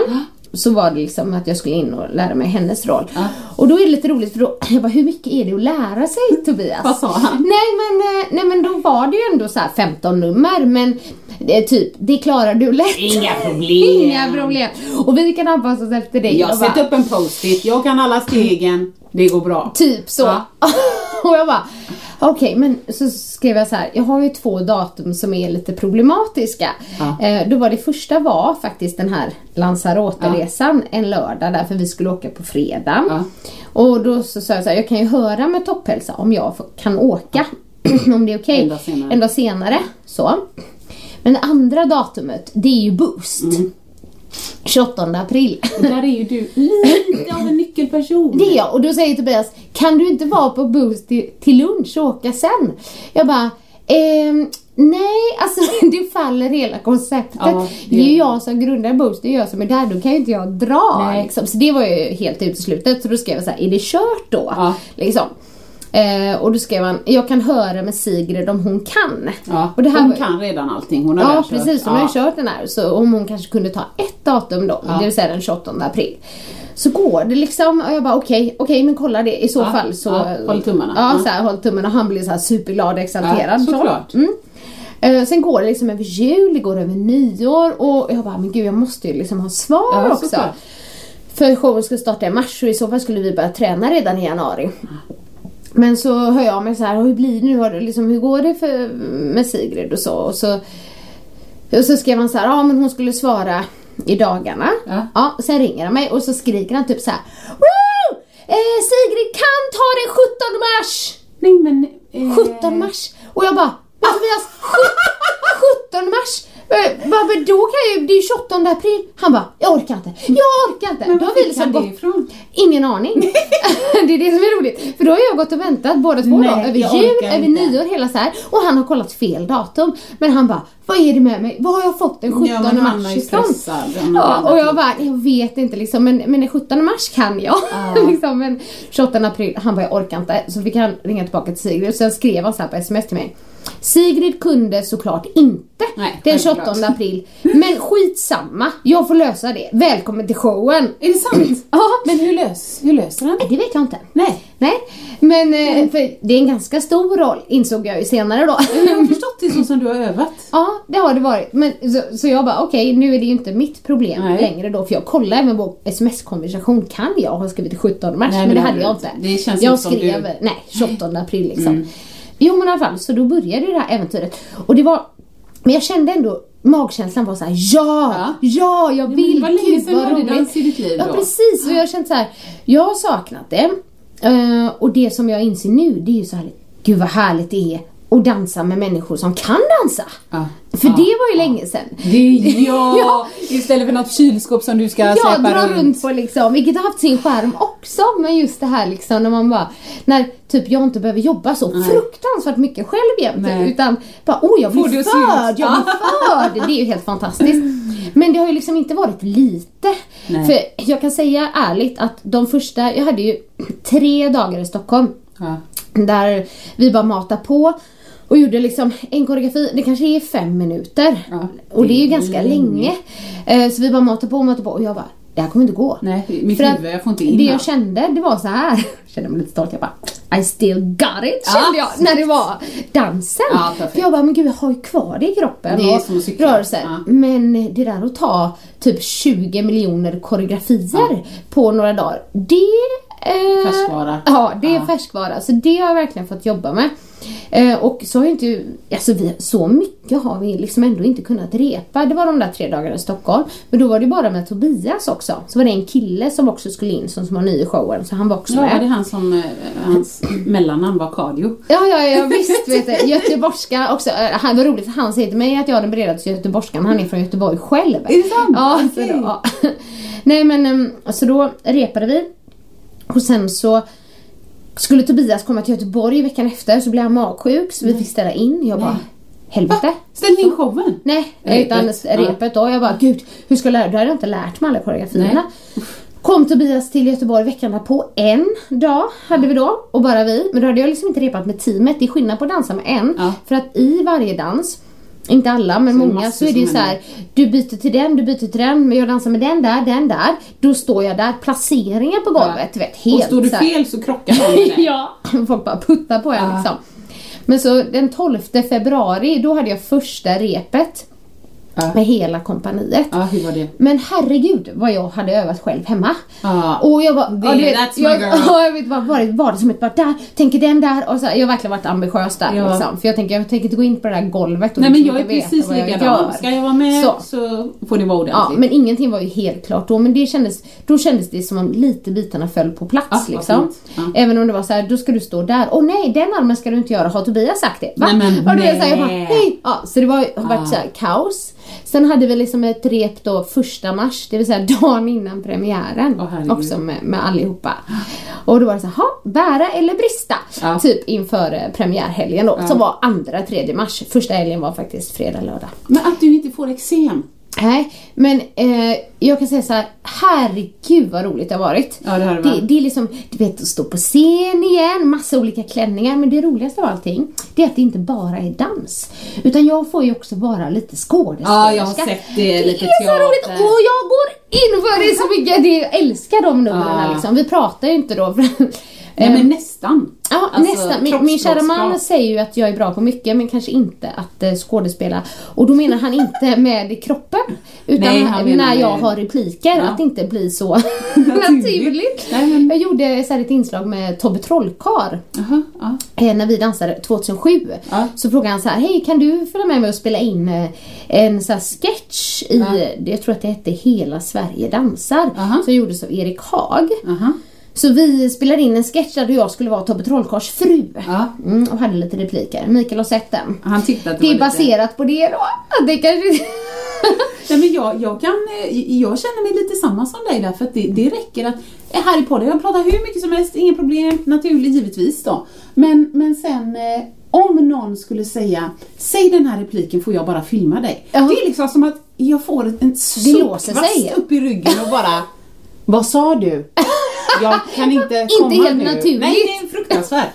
Så var det liksom att jag skulle in och lära mig hennes roll. Och då är det lite roligt för då, jag bara, hur mycket är det att lära sig Tobias? Vad sa han? Nej men, eh, nej men då var det ju ändå så här 15 nummer men det är typ, det klarar du lätt. Inga problem. Inga problem. Och vi kan anpassa oss efter dig. Jag bara, sätter upp en post-it, jag kan alla stegen, det går bra. Typ så. Ja. och jag bara, okej men så skrev jag så här, jag har ju två datum som är lite problematiska. Ja. Eh, då var det första var faktiskt den här Lanzarote-resan en lördag därför vi skulle åka på fredag. Ja. Och då så sa jag så här, jag kan ju höra med Topphälsa om jag kan åka. om det är okej. En dag senare. En dag senare. Så. Men det andra datumet, det är ju Boost. Mm. 28 april. Och där är ju du lite av en nyckelperson. Det är jag. Och då säger Tobias, kan du inte vara på Boost till, till lunch och åka sen? Jag bara, ehm, nej, alltså det faller hela konceptet. Ja, det är ju jag som grundar Boost, det är jag som är där, då kan ju inte jag dra. Liksom. Så det var ju helt uteslutet. Så då skrev jag så här, är det kört då? Ja. Liksom. Eh, och då skrev han, jag kan höra med Sigrid om hon kan. Ja, och det här hon var- kan redan allting, hon har Ja precis, hon har ju Ja. kört den här. Så om hon kanske kunde ta ett datum då, Ja. det vill säga den 28 april. Så går det liksom och jag bara okej, okej men kolla det i så Ja, fall så... ja, håll tummarna. Ja, Ja. så här, håll tummarna och han blir så här superglad och exalterad. Ja, så. såklart. Mm. Eh, Sen går det liksom över jul, det går över nyår och jag bara men gud jag måste ju liksom ha svar Ja, också. såklart. För showen skulle starta i mars och i så fall skulle vi börja träna redan i januari. Men så hör jag mig så här, hur blir det nu? Har du Liksom, hur går det för, med Sigrid och så? Och så, och så skrev han så här, ja men hon skulle svara i dagarna. Ja. sen ringer han mig och så skriker han typ så här, Woo! Eh, Sigrid kan ta den 17 mars! Nej men... Eh, 17 mars! Och jag bara, men Tobias, 17 mars! Eh, bara, men då kan jag det är ju 28 april. Han bara, jag orkar inte, jag orkar inte. Men då har vi liksom gått ifrån? Ingen aning. det är det som är roligt. För då har jag gått och väntat båda två Nej, då. Över jul, över inte. nyår, hela så här. Och han har kollat fel datum. Men han bara, vad är det med mig? Vad har jag fått den 17 Ja, mars ifrån? Ja, och jag bara, jag vet inte liksom. Men, men den 17 mars kan jag. liksom, men 28 april, han bara, jag orkar inte. Så fick han ringa tillbaka till Sigrid. Sen skrev han så här på sms till mig. Sigrid kunde såklart inte Nej, den självklart. 28 april. Men skitsamma, jag får lösa det. Välkommen till showen. Är det sant? Ja, Men hur, lös, hur löser han det? Nej, det vet jag inte. Nej. Nej, men eh, för det är en ganska stor roll insåg jag ju senare då. Jag har förstått det så som du har övat. ja, det har det varit. Men, så, så jag bara okej, nu är det ju inte mitt problem Nej. längre då för jag kollade även vår sms-konversation. Kan jag ha skrivit 17 mars? Nej, men det men hade det- jag inte. det känns jag skrev, du- Mm. nej, 28 april liksom. Jo men i alla fall, så då började det här äventyret. Och det var, men jag kände ändå magkänslan var så här: ja, ja, Ja. jag vill, det var länge gud sedan vad du dans i ditt liv Ja då. precis, och jag har känt så här. jag har saknat det. Eh, och det som jag inser nu, det är ju så här, gud vad härligt det är att dansa med människor som kan dansa. Ja. För Ja. det var ju länge sedan. Det ja, Ja. istället för något kylskåp som du ska Ja, släpa dra runt. runt på liksom, vilket har haft sin skärm också. Men just det här liksom när man bara, när typ jag inte behöver jobba så fruktansvärt mycket själv jämt. Nej. Utan bara, oh jag blir se förd, jag blir förd. Det är ju helt fantastiskt. Men det har ju liksom inte varit lite. Nej. För jag kan säga ärligt att de första, jag hade ju tre dagar i Stockholm. Där vi bara matar på och gjorde liksom en koreografi, det kanske är fem minuter. Ja, och det är ju det ganska länge. länge. Eh, Så vi bara matar på och matar på och jag bara, det här kommer inte gå. Nej, mitt För huvud, jag får inte in Det jag kände, det var så här. Jag kände mig lite stolt. Jag bara, I still got it Ja. kände jag när det var dansen. Ja. För jag bara, men gud jag har ju kvar det i kroppen. Det är och rörelser. Ja. Men det där att ta typ 20 miljoner koreografier på några dagar. Det... Eh, Färskvara. Ja, det är Ja. färskvara. Så det har jag verkligen fått jobba med. Eh, och så har ju inte, alltså vi, så mycket har vi liksom ändå inte kunnat repa. Det var de där tre dagarna i Stockholm. Men då var det bara med Tobias också. Så var det en kille som också skulle in som, som var ny i showen. Så han var också Ja, med. det är han som, eh, hans mellannamn var Cardio. Ja, ja, ja visst vet du. Göteborgska också. Eh, Han var roligt för han säger till mig att jag är den bredaste göteborgskan. Han är från Göteborg själv. Är det sant? Ja, Okej. så då, ja. Nej men um, så då repade vi. Och sen så skulle Tobias komma till Göteborg veckan efter så blev han magsjuk så vi fick ställa in. Jag bara, helvete. Ställ in showen. Nej, Repet. utan repet då. Jag bara, gud, hur ska jag lära Då hade jag inte lärt mig alla koreografierna. Kom Tobias till Göteborg veckan på en dag hade vi då och bara vi. Men då hade jag liksom inte repat med teamet. Det är skillnad på att dansa med en. Ja. För att i varje dans inte alla men Så många så är det ju så är här. Du byter till den, du byter till den, men jag dansar med den där, den där. Då står jag där, placeringar på golvet, du vet. Helt Och står du så fel så krockar dig. ja, folk bara puttar på en Ja. liksom. Men så den 12 februari, då hade jag första repet Ja. med hela kompaniet. Ja, hur var det? Men herregud vad jag hade övat själv hemma. Ja. Och jag var, Det- ja, du vet, that's my jag, girl. ja, jag vet bara varit vardagsrummet bara där, tänker den där och så jag har verkligen varit ambitiös där Ja. liksom. För jag tänker, jag tänker inte gå in på det där golvet och Nej men liksom jag är precis likadan. Ska jag vara med Så. så, får det vara Ja, ordentligt. men ingenting var ju helt klart då. Men det kändes, då kändes det som om lite bitarna föll på plats liksom. Ja. Även om det var så här, då ska du stå där. Åh nej, den armen ska du inte göra. Har Tobias sagt det? Va? Nej, men och då är så här, jag bara, nej. hej! Ja, så det var, har varit Ah. så här, kaos. Sen hade vi liksom ett rep då första mars, det vill säga dagen innan premiären. Herregud. också med, med allihopa. Och då var det så här, "Ha, bära eller brista? Ja. Typ inför eh, premiärhelgen då, Ja. som var andra, tredje mars. Första helgen var faktiskt fredag, lördag. Men att du inte får eksem. Nej, men eh, jag kan säga så här, herregud vad roligt det har varit. Ja, det har det det, det är liksom, du vet att stå på scen igen, massa olika klänningar, men det roligaste av allting, det är att det inte bara är dans. Utan jag får ju också vara lite skådespelerska. Ja, jag har sett det, Det lite är så teater. roligt och jag går in för det så mycket, det, jag älskar de numren Ja. liksom. Vi pratar ju inte då. Nej men nästan. Ja, Alltså, nästan. Min, min kära man säger ju att jag är bra på mycket men kanske inte att eh, skådespela. Och då menar han inte med kroppen utan Nej, när jag med- har repliker, Ja. att det inte blir så naturligt. Nej, men- Jag gjorde så här ett inslag med Tobbe Trollkarl Jaha, ja. eh, när vi dansade 2007. Ja. Så frågade han så här, hej kan du följa med mig och spela in eh, en så sketch i, jag tror att det hette Hela Sverige dansar, Aha. som gjordes av Erik Haag. Aha. Så vi spelade in en sketch där jag skulle vara Tobbe Trollkarls fru. Ja. Mm, och hade lite repliker. Mikael har sett den. Han tyckte att det, Det är var lite... baserat på det då. Det kanske... Nej, men jag, jag, kan, eh, jag känner mig lite samma som dig där för att det, det räcker att eh, här i podden, jag pratar hur mycket som helst, inga problem, naturligt givetvis då. Men, men sen eh, om någon skulle säga, säg den här repliken får jag bara filma dig. Ja. Det är liksom som att jag får en sopkvast upp i ryggen och bara, vad sa du? Jag kan inte Inte komma helt nu. naturligt. Nej, det är fruktansvärt.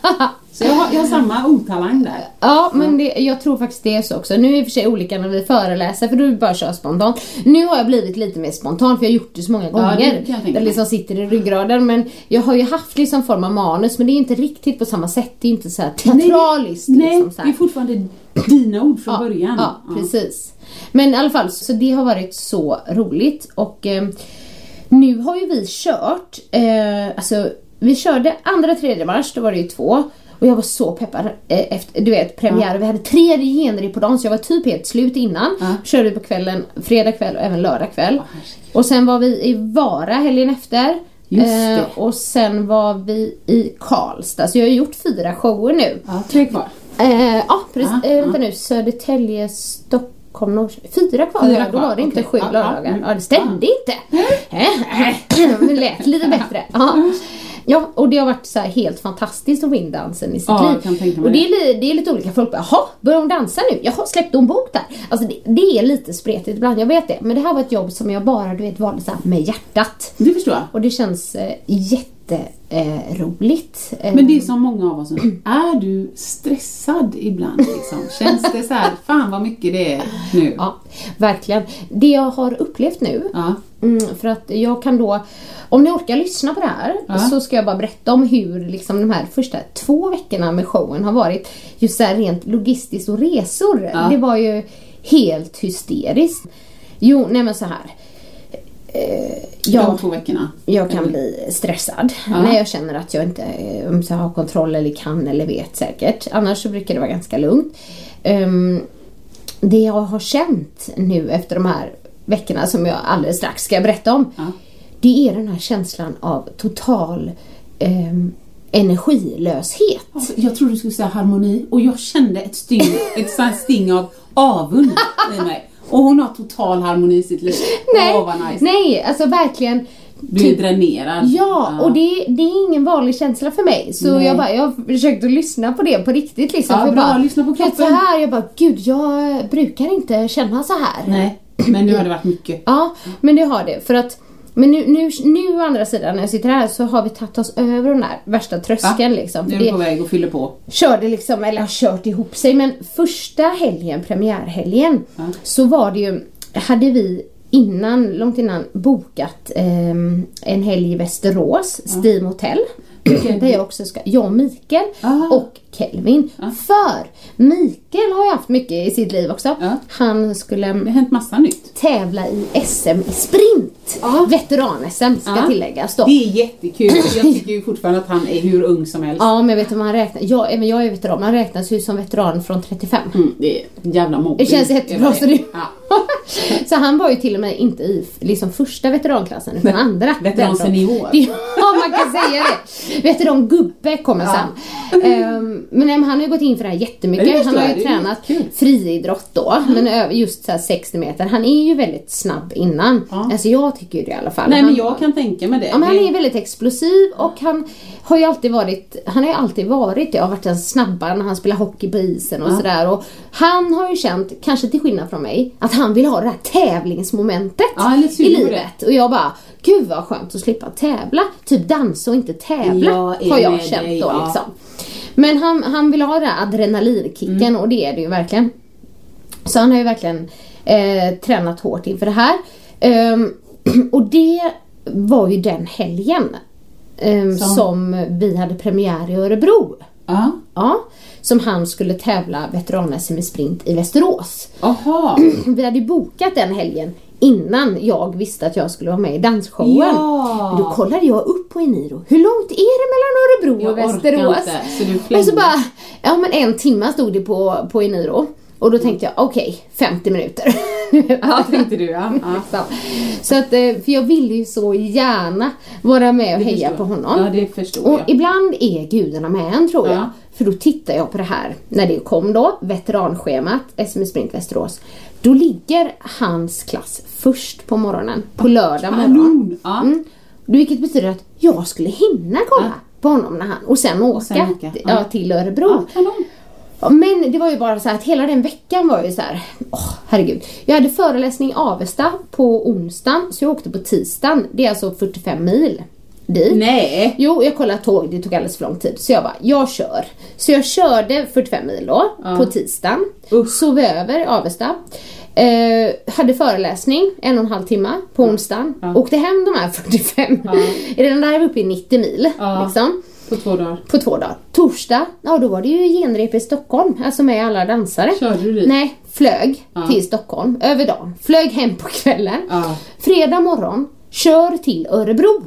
Så jag har, jag har samma otalang där. Ja, men det, jag tror faktiskt det är så också. Nu är det i och för sig olika när vi föreläser för det bara köra spontant. Nu har jag blivit lite mer spontan för jag har gjort det så många det gånger. tänka det mig. liksom sitter i ryggraden. Men jag har ju haft liksom form av manus men det är inte riktigt på samma sätt. Det är inte så här teatraliskt. Nej, liksom, så det här. är fortfarande dina ord från början. Ja, precis. Men i alla fall, så det har varit så roligt och eh, nu har ju vi kört, eh, alltså vi körde andra tredje mars, då var det ju två. Och jag var så peppad eh, efter, du vet, premiär. Vi hade tre genrer på dagen så jag var typ helt slut innan. Ja. Körde på kvällen, fredag kväll och även lördag kväll. och sen var vi i Vara helgen efter. Just det. och sen var vi i Karlstad. Så jag har gjort fyra shower nu. Ja, tre kvar. Eh, ja, precis. Ja, eh, vänta nu. Södertälje, Stockholm, Norrköping. Fyra kvar. Fyra ja, Då kvar, var det inte sju Ja, lördagar. mm. Ja, det stämde inte. det lät lite bättre. Ja. Ja, och det har varit så helt fantastiskt att få in dansen i sitt Ja, liv. och det är, det är lite olika. Folk bara, jaha, börjar hon dansa nu? Jaha, släppte hon bok där? Alltså det, det är lite spretigt ibland, jag vet det. Men det här var ett jobb som jag bara, du vet, valde så med hjärtat. Det förstår jag. Och det känns eh, jätte jätteroligt. Eh, Men det är som många av oss är du stressad ibland liksom? Känns det så här, fan vad mycket det är nu? Ja, verkligen. Det jag har upplevt nu, Ja. Mm, för att jag kan då, om ni orkar lyssna på det här, Ja. så ska jag bara berätta om hur liksom, de här första två veckorna med showen har varit. Just så här rent logistiskt och resor. Ja. Det var ju helt hysteriskt. Jo, nej men så här. Eh, De jag, två veckorna. jag kan bli stressad Ja. när jag känner att jag inte eh, så har kontroll eller kan eller vet säkert. Annars så brukar det vara ganska lugnt. Ehm, det jag har känt nu efter de här veckorna som jag alldeles strax ska berätta om. Ja. Det är den här känslan av total ehm, energilöshet. Jag trodde du skulle säga harmoni och jag kände ett sting, ett sting av avund i mig. Och hon har total harmoni i sitt liv. Nej, vad nice. nej, alltså verkligen. Du är dränerad. Ja, och det, det är ingen vanlig känsla för mig. Så Nej. jag, bara, jag har försökt att lyssna på det på riktigt. Liksom, Ja, för jag bra. bara, Lyssna på kroppen. Så här, jag bara, gud jag brukar inte känna så här. Nej, men nu har det varit mycket. Ja, men det har det. För att, men nu, nu, nu å andra sidan när jag sitter här så har vi tagit oss över den där värsta tröskeln. Liksom, Nu är du på väg och fyller på. körde liksom, eller har kört ihop sig. Men första helgen, premiärhelgen, så var det ju, hade vi innan, långt innan bokat ehm, en helg i Västerås, Steam Hotel. Där jag också ska, jag och Mikael Aha. och Kelvin. För Mikael har ju haft mycket i sitt liv också. Ja. Han skulle Det har hänt massa nytt. tävla i SM i sprint. Veteran-SM ska Ja. tilläggas då. Det är jättekul. Jag tycker ju fortfarande att han är hur ung som helst. Ja, men vet om han räknar. Jag, även jag är veteran, man räknas ju som veteran från 35. Mm, det är jävla mobbing. Det känns jättebra, så det- Ja. så han var ju till och med inte i liksom första veteranklassen utan andra. veteran senior. Ja, man kan säga det. Veteran-gubbe kommer sen. Ehm, men men han har ju gått in för det här Ja, det jättemycket. förstår Han har ju det tränat friidrott då, men över just så här 60 meter. Han är ju väldigt snabb innan. Ja. Alltså jag tycker ju det i alla fall. Nej men Han- jag kan tänka mig det. Ja, men han Det- är väldigt explosiv och han har ju alltid varit, han har ju alltid varit det och varit den snabba när han spelar hockey på isen och sådär. Och han har ju känt, kanske till skillnad från mig, att han vill ha det här tävlingsmomentet Ja, i livet. Och jag bara, gud vad skönt att slippa tävla. Typ dansa och inte tävla är har jag känt då ja. liksom. Men han, han vill ha den här adrenalinkicken Mm. och det är det ju verkligen. Så han har ju verkligen eh, tränat hårt inför det här. Ehm, och det var ju den helgen ehm, Som- som vi hade premiär i Örebro. Ja. Ja, som han skulle tävla veteran-SM i sprint i Västerås. Aha. Vi hade bokat den helgen innan jag visste att jag skulle vara med i dansshowen. Ja. Då kollade jag upp på Eniro. Hur långt är det mellan Örebro Jag och orkar Västerås? inte, så du och så bara, ja men en timme stod det på, på Eniro. Och då tänkte jag, okej, 50 minuter. Ja, tänkte du ja. ja. Så, så att, eh, för jag ville ju så gärna vara med och Det heja förstår på jag. honom. Ja, det förstår och jag. ibland är gudarna med en tror jag. Ja. För då tittar jag på det här, när det kom då, veteranschemat, SM i sprint Västerås. Då ligger hans klass först på morgonen, på lördag morgon. Mm. Vilket betyder att jag skulle hinna kolla på honom när han, och sen åka, sen åka, ja. till Örebro. Men det var ju bara så att hela den veckan var ju så här, åh herregud. Jag hade föreläsning i Avesta på onsdagen, så jag åkte på tisdagen. Det är alltså 45 mil dit. Nej. Jo, jag kollade tåg, det tog alldeles för lång tid. Så jag bara, jag kör. Så jag körde 45 mil då, på tisdagen. Sov över i Avesta. Eh, hade föreläsning en och en halv timme på onsdagen. Åkte hem de här 45. Redan där är vi uppe i 90 mil. Ja. Liksom På två dagar. på två dagar. Torsdag, ja då var det ju genrep i Stockholm, alltså med alla dansare. Körde du dit? Nej, flög Ja. till Stockholm över dagen. Flög hem på kvällen. Ja. Fredag morgon, kör till Örebro.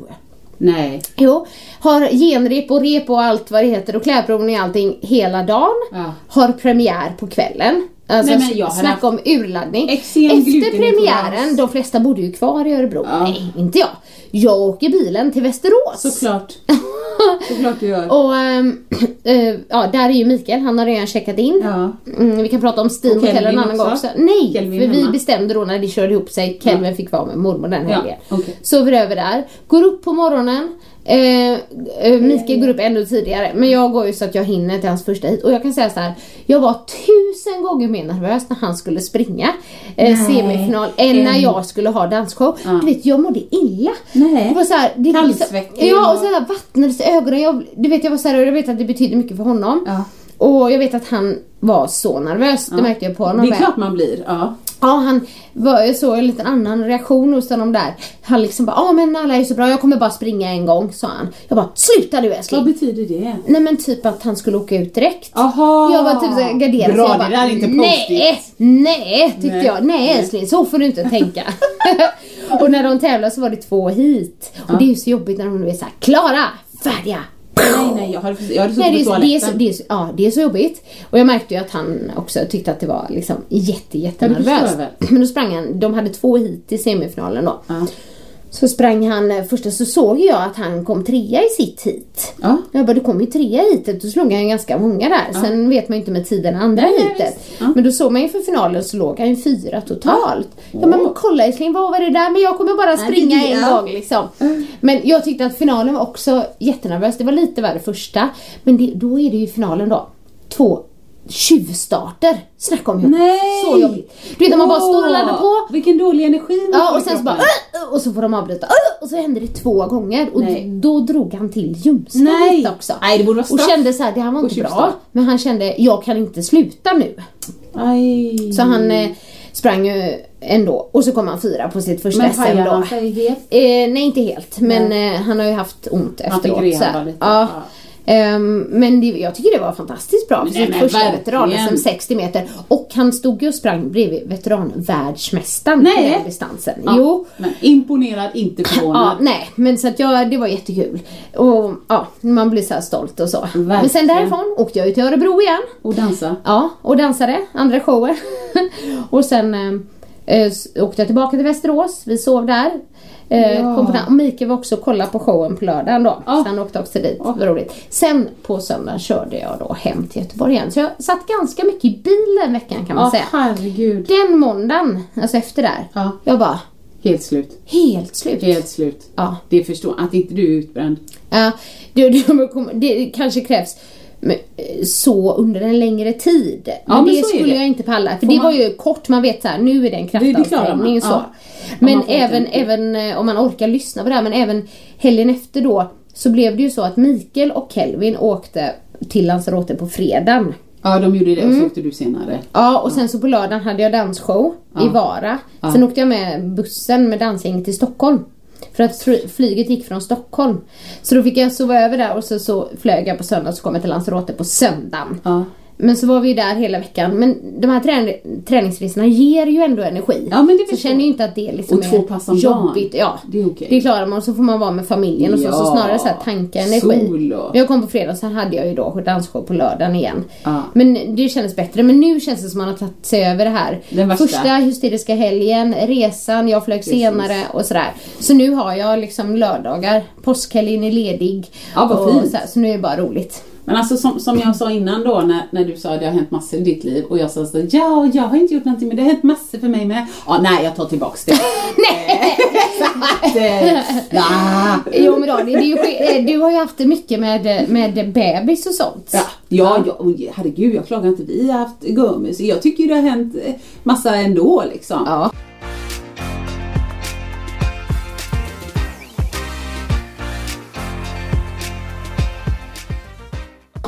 Nej. Jo, har genrep och rep och allt vad det heter och klädprovning och allting hela dagen. Ja. Har premiär på kvällen. Alltså Nej, men jag snacka haft om urladdning. Efter premiären, de flesta bodde ju kvar i Örebro. Ja. Nej, inte jag. Jag åker bilen till Västerås. Såklart. Såklart du gör. Och ehm, eh, ja, där är ju Mikael, han har redan checkat in. Ja. Mm, vi kan prata om Steam Och Hotel en annan gång också? Nej, Kelvin för vi hemma? bestämde då när det körde ihop sig, Kelvin fick vara med mormor den Ja, helgen. okej. Sover över där, går upp på morgonen, Eh, eh, Mikael går upp ännu tidigare men jag går ju så att jag hinner till hans första hit och jag kan säga så här. Jag var tusen gånger mer nervös när han skulle springa eh, semifinal än när jag skulle ha dansshow. Du vet jag mådde illa. Nej. Det var så här, det, Kallsvettig Ja och så här vattnades i ögonen. Jag, du vet jag var så här, och jag vet att det betyder mycket för honom. Ja. Och jag vet att han var så nervös, det märkte jag på honom. Det är klart man blir. Ja. Ja, han var, jag såg en liten annan reaktion hos honom där. Han liksom bara, ja men alla är så bra, jag kommer bara springa en gång, sa han. Jag bara, sluta Vad älskling. betyder det? Nej men typ att han skulle åka ut direkt. Aha. Jag var typ såhär garderad. Bra, så jag bara, det där är inte Nej, nej tyckte Nej. jag. Nej älskling, så får du inte tänka. och när de tävlade så var det två hit. Och det är ju så jobbigt när de är såhär, klara, färdiga, Nej, nej, jag hade, jag hade suttit det, på det, är så, det, är så, ja, det är så jobbigt. Och jag märkte ju att han också tyckte att det var liksom jätte, jättenervöst. Men då sprang han, de hade två hit i semifinalen då. Ja. Så sprang han, eh, första så såg jag att han kom trea i sitt hit. Ja. Jag bara, du kom ju trea i hitet, då slog han ganska många där. Sen vet man ju inte med tiden andra Nej, nej, hitet. Ja. Men då såg man ju för finalen så låg han ju fyra totalt. Ja men kolla älskling, vad var det där? Men jag kommer bara springa det- en ja. gång liksom. Men jag tyckte att finalen var också jättenervös. Det var lite värre första. Men det, då är det ju finalen då. Två tjuvstarter. Snacka om jobbigt. Nej! Så jobbigt. Du vet man bara står och laddar på. Vilken dålig energi man Ja och sen så bara och så får de avbryta och så hände det två gånger och Nej. då drog han till ljumsken lite också. Nej, det borde vara och straff. kände så här, det här var Och inte bra. Men han kände, jag kan inte sluta nu. Aj. Så han eh, sprang ju ändå och så kom han fyra på sitt första Men SM då. han sig helt? Eh, nej inte helt men eh, han har ju haft ont Han fick efteråt. rehaba så här. lite, Ja. ja. Ehm, men det, jag tycker det var fantastiskt bra för sitt första verkligen. veteran 60 meter. Och han stod ju och sprang bredvid veteranvärldsmästaren på den distansen. Ja, Jo. Men imponerad, inte Ja, förvånad. nej, men så att jag, det var jättekul. Och ja, man blir så här stolt och så. Men sen Verkligen. därifrån åkte jag ju till Örebro igen. Och dansa. Ja, och dansade, andra shower. och sen eh, åkte jag tillbaka till Västerås, vi sov där. Eh, Ja. kom på. Och Mikael var också och kollade på showen på lördagen då. Ja. Så han åkte också dit, Ja. roligt. Sen på söndagen körde jag då hem till Göteborg igen. Så jag satt ganska mycket i bilen veckan kan man Ja, säga. herregud. Den måndagen, alltså efter där, Ja. jag bara Helt slut. helt slut. Helt slut. Ja. Det förstår att inte du är utbränd. Ja, det, det, det kanske krävs så under en längre tid. Men, men det skulle det. jag inte palla. För Får det man- var ju kort, man vet så här, nu är det en kraftansträngning så. ja. Men även, även eh, om man orkar lyssna på det här, men även helgen efter då så blev det ju så att Mikael och Kelvin åkte till Lanzarote på fredagen. Ja, de gjorde det och Mm. så åkte du senare. Ja, och sen så på lördagen hade jag dansshow i Vara. Sen åkte jag med bussen med dansgänget till Stockholm. För att flyget gick från Stockholm. Så då fick jag sova över där och så, så flög jag på söndag och så kom jag till Lanzarote på söndagen. Ja. Men så var vi där hela veckan. Men de här trän träningsresorna ger ju ändå energi. Ja, men det så känner ju inte att det liksom Och två pass om dagen. jobbigt. Ja, Det är okej. det klarar man. Och så får man vara med familjen och så, så Ja. snarare så här tanka energi. Sol och- Jag kom på fredag sen hade jag ju då dansshow på lördagen igen. Ja. Men det kändes bättre. Men nu känns det som att man har tagit sig över det här. Den. Första hysteriska helgen, resan, jag flög senare och sådär. Så nu har jag liksom lördagar, påskhelgen är ledig. Ja, vad och fint. Så, här, så nu är det bara roligt. Men alltså som, som jag sa innan då när, när du sa att det har hänt massor i ditt liv och jag sa så ja, jag har inte gjort någonting men det har hänt massor för mig med. Ja, nej jag tar tillbaks det. nej! nah. Jo men då, det, ju, eh, du har ju haft det mycket med, med bebis och sånt. Ja, ja, ja herregud jag klagar inte. Vi har haft gummis. Jag tycker ju det har hänt eh, massa ändå liksom. Ja.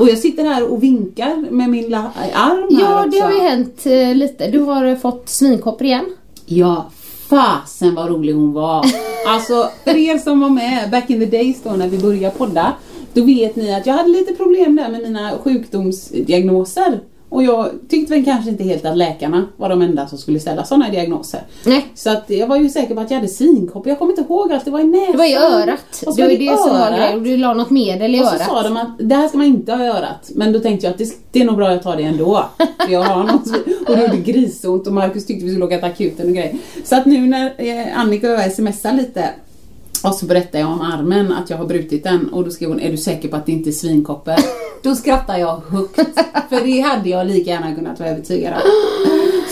Och jag sitter här och vinkar med min arm Ja, här det också. har ju hänt eh, lite. Du har eh, fått svinkoppor igen. Ja, fasen vad rolig hon var. Alltså, för er som var med back in the days då när vi började podda, då vet ni att jag hade lite problem där med mina sjukdomsdiagnoser. Och jag tyckte väl kanske inte helt att läkarna var de enda som skulle ställa sådana diagnoser. Nej. Så att jag var ju säker på att jag hade svinkoppor. Jag kommer inte ihåg allt, det var i näsan. Det var i örat. Och så Det var det det som var örat. grejen. Du la något medel i Och så örat. sa de att det här ska man inte ha i örat. Men då tänkte jag att det, det är nog bra att jag tar det ändå. Jag har något, och det gjorde grisont och Markus tyckte vi skulle åka till akuten och grejer. Så att nu när eh, Annika och jag smsar lite och så berättar jag om armen, att jag har brutit den och då skrev hon, är du säker på att det inte är svinkoppor? Då skrattar jag högt, för det hade jag lika gärna kunnat vara övertygad om.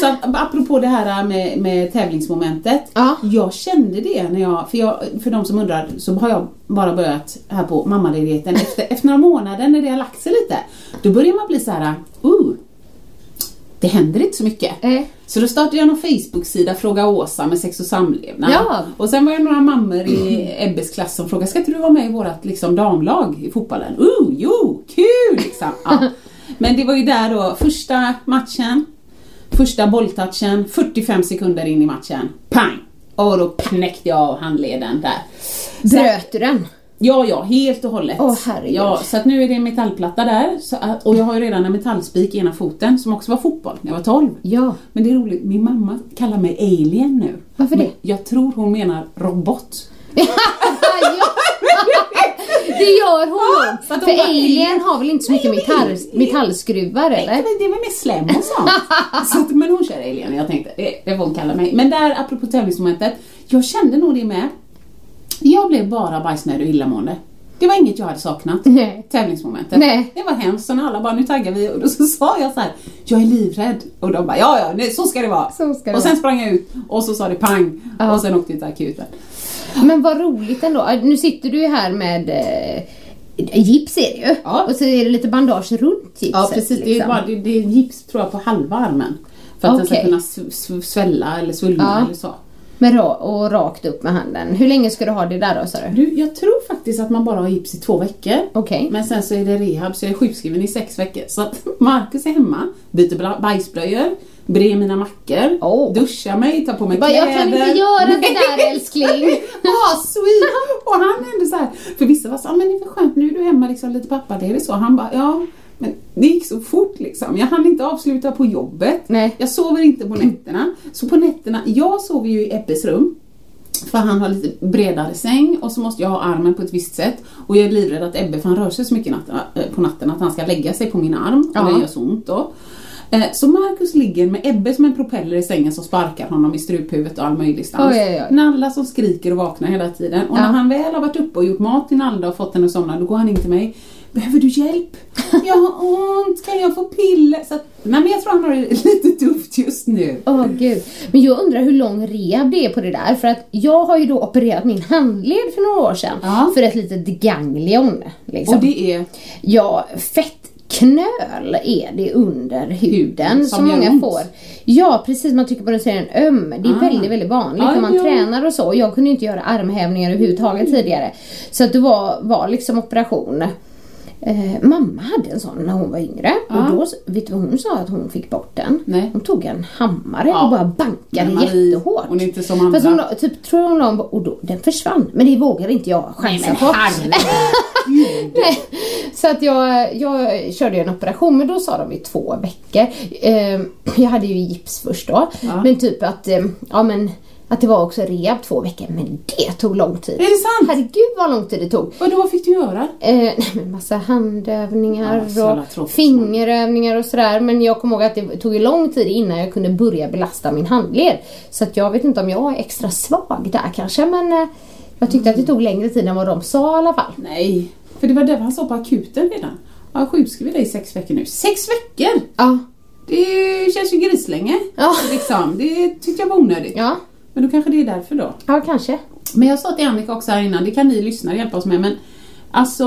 Så apropå det här med, med tävlingsmomentet. Ja. Jag kände det när jag, för, jag, för de som undrar så har jag bara börjat här på mammaledigheten. Efter, efter några månader när det har lagt sig lite, då börjar man bli så här, uh, det händer inte så mycket. Eh. Så då startade jag någon Facebook-sida, Fråga Åsa med sex och samlevnad. Ja. Och sen var det några mammor i Ebbes klass som frågade, ska inte du vara med i vårt liksom, damlag i fotbollen? Uh, jo, kul liksom! Ja. Men det var ju där då, första matchen, första bolltouchen, 45 sekunder in i matchen, pang! Och då knäckte jag av handleden där. Bröt du den? Ja, ja, helt och hållet. Åh, herregud. ja, så att nu är det en metallplatta där. Att, och jag har ju redan en metallspik i ena foten som också var fotboll när jag var 12. Ja. Men det är roligt, min mamma kallar mig alien nu. Varför det? Men jag tror hon menar robot. ja. Det gör hon att För Alien har väl inte så mycket Nej, metall, nej. metallskruvar eller? väl- det är väl mer slem och sånt. så att, men hon kör alien, jag tänkte det, det får hon kalla mig. Men där, apropå tävlingsmomentet, jag kände nog det med. Jag blev bara bajsnödig och illamående. Det var inget jag hade saknat. Nej. Tävlingsmomentet. Nej. Det var hemskt, så när alla bara nu taggar vi och då så sa jag så här, jag är livrädd. Och de bara ja ja, nej, så ska det vara. Så ska det och sen vara. sprang jag ut och så sa det pang Ja. och sen åkte jag till akuten. Men vad roligt ändå. Nu sitter du ju här med eh, gips är det ju. Ja. Och så är det lite bandage runt gipset. Ja precis, det är, liksom. bara, det, det är gips tror jag på halva armen. För att den ska kunna sv- sv- svälla eller svullna Ja. eller så. Med och rakt upp med handen. Hur länge ska du ha det där då sa du? Du, jag tror faktiskt att man bara har gips i två veckor. Okej. Men sen så är det rehab så jag är sjukskriven i sex veckor. Så att Marcus är hemma, byter bajsblöjor, brer mina mackor, Åh. duschar mig, tar på mig Bara, kläder. jag kan inte göra det där älskling. ah, sweet! Och han är ändå så här, för vissa var så ah, men det är väl skönt, nu är du hemma liksom lite pappa, det är det så? Han bara, ja, men det gick så fort liksom. Jag hann inte avsluta på jobbet. Nej. Jag sover inte på nätterna. Så på nätterna, jag sover ju i Ebbes rum. För han har lite bredare säng och så måste jag ha armen på ett visst sätt. Och jag är livrädd att Ebbe, för han rör sig så mycket natten, äh, på natten, att han ska lägga sig på min arm. Ja. Och det gör så ont då. Eh, Så Marcus ligger med Ebbe som en propeller i sängen som sparkar honom i struphuvudet och all möjlig stans. Oj, oj, oj. Nalla som skriker och vaknar hela tiden. Och Ja. när han väl har varit uppe och gjort mat till Nalla och fått henne att somna, då går han in till mig. Behöver du hjälp? Jag har ont, kan jag få piller? Så att, nej men jag tror han har det lite tufft just nu. Åh gud. Men jag undrar hur lång rehab det är på det där. För att jag har ju då opererat min handled för några år sedan. Ja. För ett litet ganglion. Liksom. Och det är Ja, fettknöl är det under huden som, som många ont. får. Ja, precis. Man tycker på den ser den öm. Det är Ah. väldigt, väldigt vanligt när man jo. tränar och så. Jag kunde inte göra armhävningar överhuvudtaget tidigare. Så att det var, var liksom operation. Eh, mamma hade en sån när hon var yngre. Ja. Och då, vet du vad hon sa att hon fick bort den? Nej. Hon tog en hammare Ja. och bara bankade Marie, jättehårt. hon är inte som andra. Fast hon la- typ, tror hon la, och då, den försvann. Men det vågar inte jag chansa på. Nej. Så att jag, jag körde en operation men då sa de i två veckor. Eh, jag hade ju gips först då. Ja. Men typ att, eh, ja men att det var också rehab två veckor. Men det tog lång tid. Är det sant? Herregud vad lång tid det tog. Vadå, vad fick du göra? Eh, nej, men massa handövningar Ja, och fingerövningar och sådär. Men jag kommer ihåg att det tog lång tid innan jag kunde börja belasta min handled. Så att jag vet inte om jag är extra svag där kanske. Men eh, jag tyckte att det tog längre tid än vad de sa i alla fall. Nej, för det var det han sa på akuten redan. Jag har sjukskrivit dig i sex veckor nu. Sex veckor! Ja. Det känns ju grislänge. Ja. Liksom. Det tyckte jag var onödigt. Ja, Men då kanske det är därför då. ja kanske. Men jag sa till Annika också här innan, det kan ni lyssnare hjälpa oss med, men alltså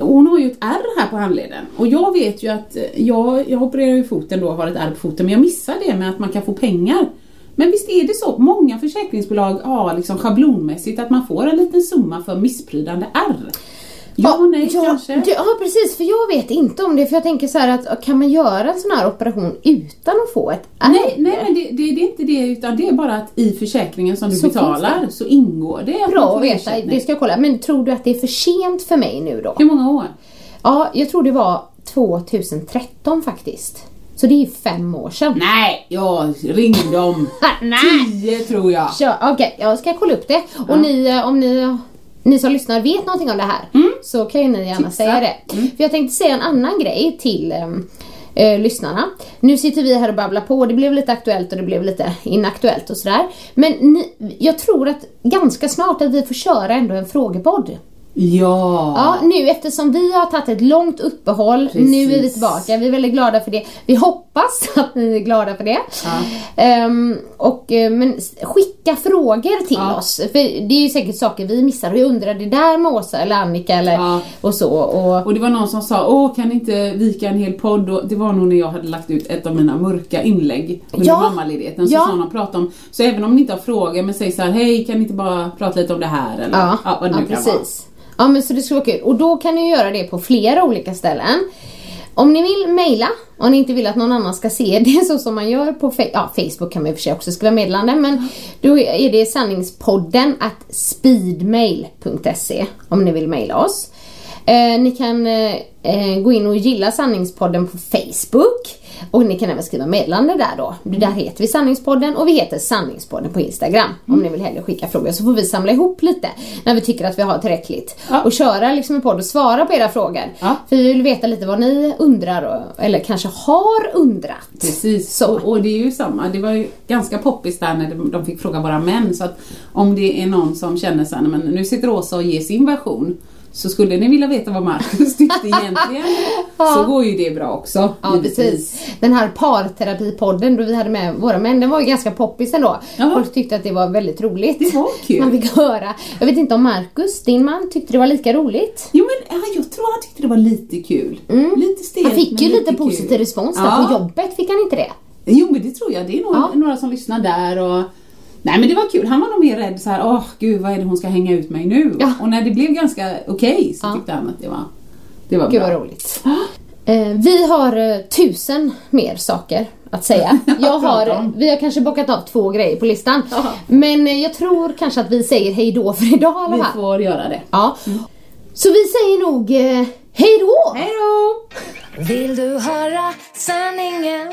hon har ju ett ärr här på handleden och jag vet ju att eh, jag, jag opererar ju foten då och har ett ärr på foten men jag missar det med att man kan få pengar. Men visst är det så, många försäkringsbolag har liksom schablonmässigt att man får en liten summa för missprydande ärr. Ja, nej ja, kanske. Ja precis, för jag vet inte om det. För jag tänker så här att kan man göra en sån här operation utan att få ett ärr? Nej, nej men det, det, det är inte det utan det är bara att i försäkringen som du Så betalar så ingår det att Bra att veta, det ska jag kolla. Men tror du att det är för sent för mig nu då? Hur många år? Ja, jag tror det var 2013 faktiskt. Så det är fem år sedan. Nej, jag ring dem. Nej! Tio tror jag. Okej, jag ska kolla upp det. Och ni, eh, om ni, ni som lyssnar vet någonting om det här så kan ju ni gärna Tipsa. säga det. För jag tänkte säga en annan grej till ehm, eh, lyssnarna. Nu sitter vi här och babblar på, det blev lite aktuellt och det blev lite inaktuellt och sådär. Men ni, jag tror att ganska snart att vi får köra ändå en frågepodd. Ja. Ja, nu eftersom vi har tagit ett långt uppehåll, Precis. nu är vi tillbaka. Vi är väldigt glada för det. Vi hoppas att ni är glada för det. Ehm, och, eh, men skicka frågor till Ja. oss. För det är ju säkert saker vi missar. Vi undrar det där med Åsa eller Annika eller Ja. och så. Och, Och det var någon som sa, åh kan ni inte vika en hel podd? Och det var nog när jag hade lagt ut ett av mina mörka inlägg under Ja. mammaledigheten. Så Ja. sa någon prata om, så även om ni inte har frågor, men säg så här, hej kan ni inte bara prata lite om det här? Eller ja, vad det nu ja, kan vara. Ja men så det skulle vara kul. Och då kan ni göra det på flera olika ställen. Om ni vill mejla, om ni inte vill att någon annan ska se det så som man gör på Fe- ja, Facebook kan man i och för sig också skriva meddelanden men då är det sanningspodden att speedmail.se om ni vill mejla oss. Eh, ni kan eh, eh, gå in och gilla sanningspodden på Facebook och ni kan även skriva meddelande där då. Där heter vi sanningspodden och vi heter sanningspodden på Instagram om ni vill hellre skicka frågor så får vi samla ihop lite när vi tycker att vi har tillräckligt Ja. och köra liksom en podd och svara på era frågor. Ja. För vi vill veta lite vad ni undrar och, eller kanske har undrat. Precis, Så. Och, och det är ju samma. Det var ju ganska poppis där när de, fick fråga våra män. Så att om det är någon som känner så här, "Nej, men nu sitter Åsa och ger sin version. Så skulle ni vilja veta vad Marcus tyckte egentligen så går ju det bra också. Ja precis. Den här parterapipodden då vi hade med våra män, den var ju ganska poppis ändå. Ja. Folk tyckte att det var väldigt roligt. Det var kul. Man fick höra. Jag vet inte om Marcus, din man, tyckte det var lika roligt. Jo men ja, jag tror han tyckte det var lite kul. Lite stelt Han fick ju lite kul. positiv respons där Ja. på jobbet, fick han inte det? Jo men det tror jag. Det är Ja. några som lyssnar där och Nej men det var kul. Han var nog mer rädd så här, åh gud vad är det hon ska hänga ut mig nu? Ja. Och när det blev ganska okej så Ja. tyckte han att det var, det var Gud bra. vad roligt. Eh, vi har eh, tusen mer saker att säga. Jag har, vi har kanske bockat av två grejer på listan. Men eh, jag tror kanske att vi säger hej då för idag alla Vi får göra det. Ja. Så vi säger nog eh, hej då! Hej då! Vill du höra sanningen?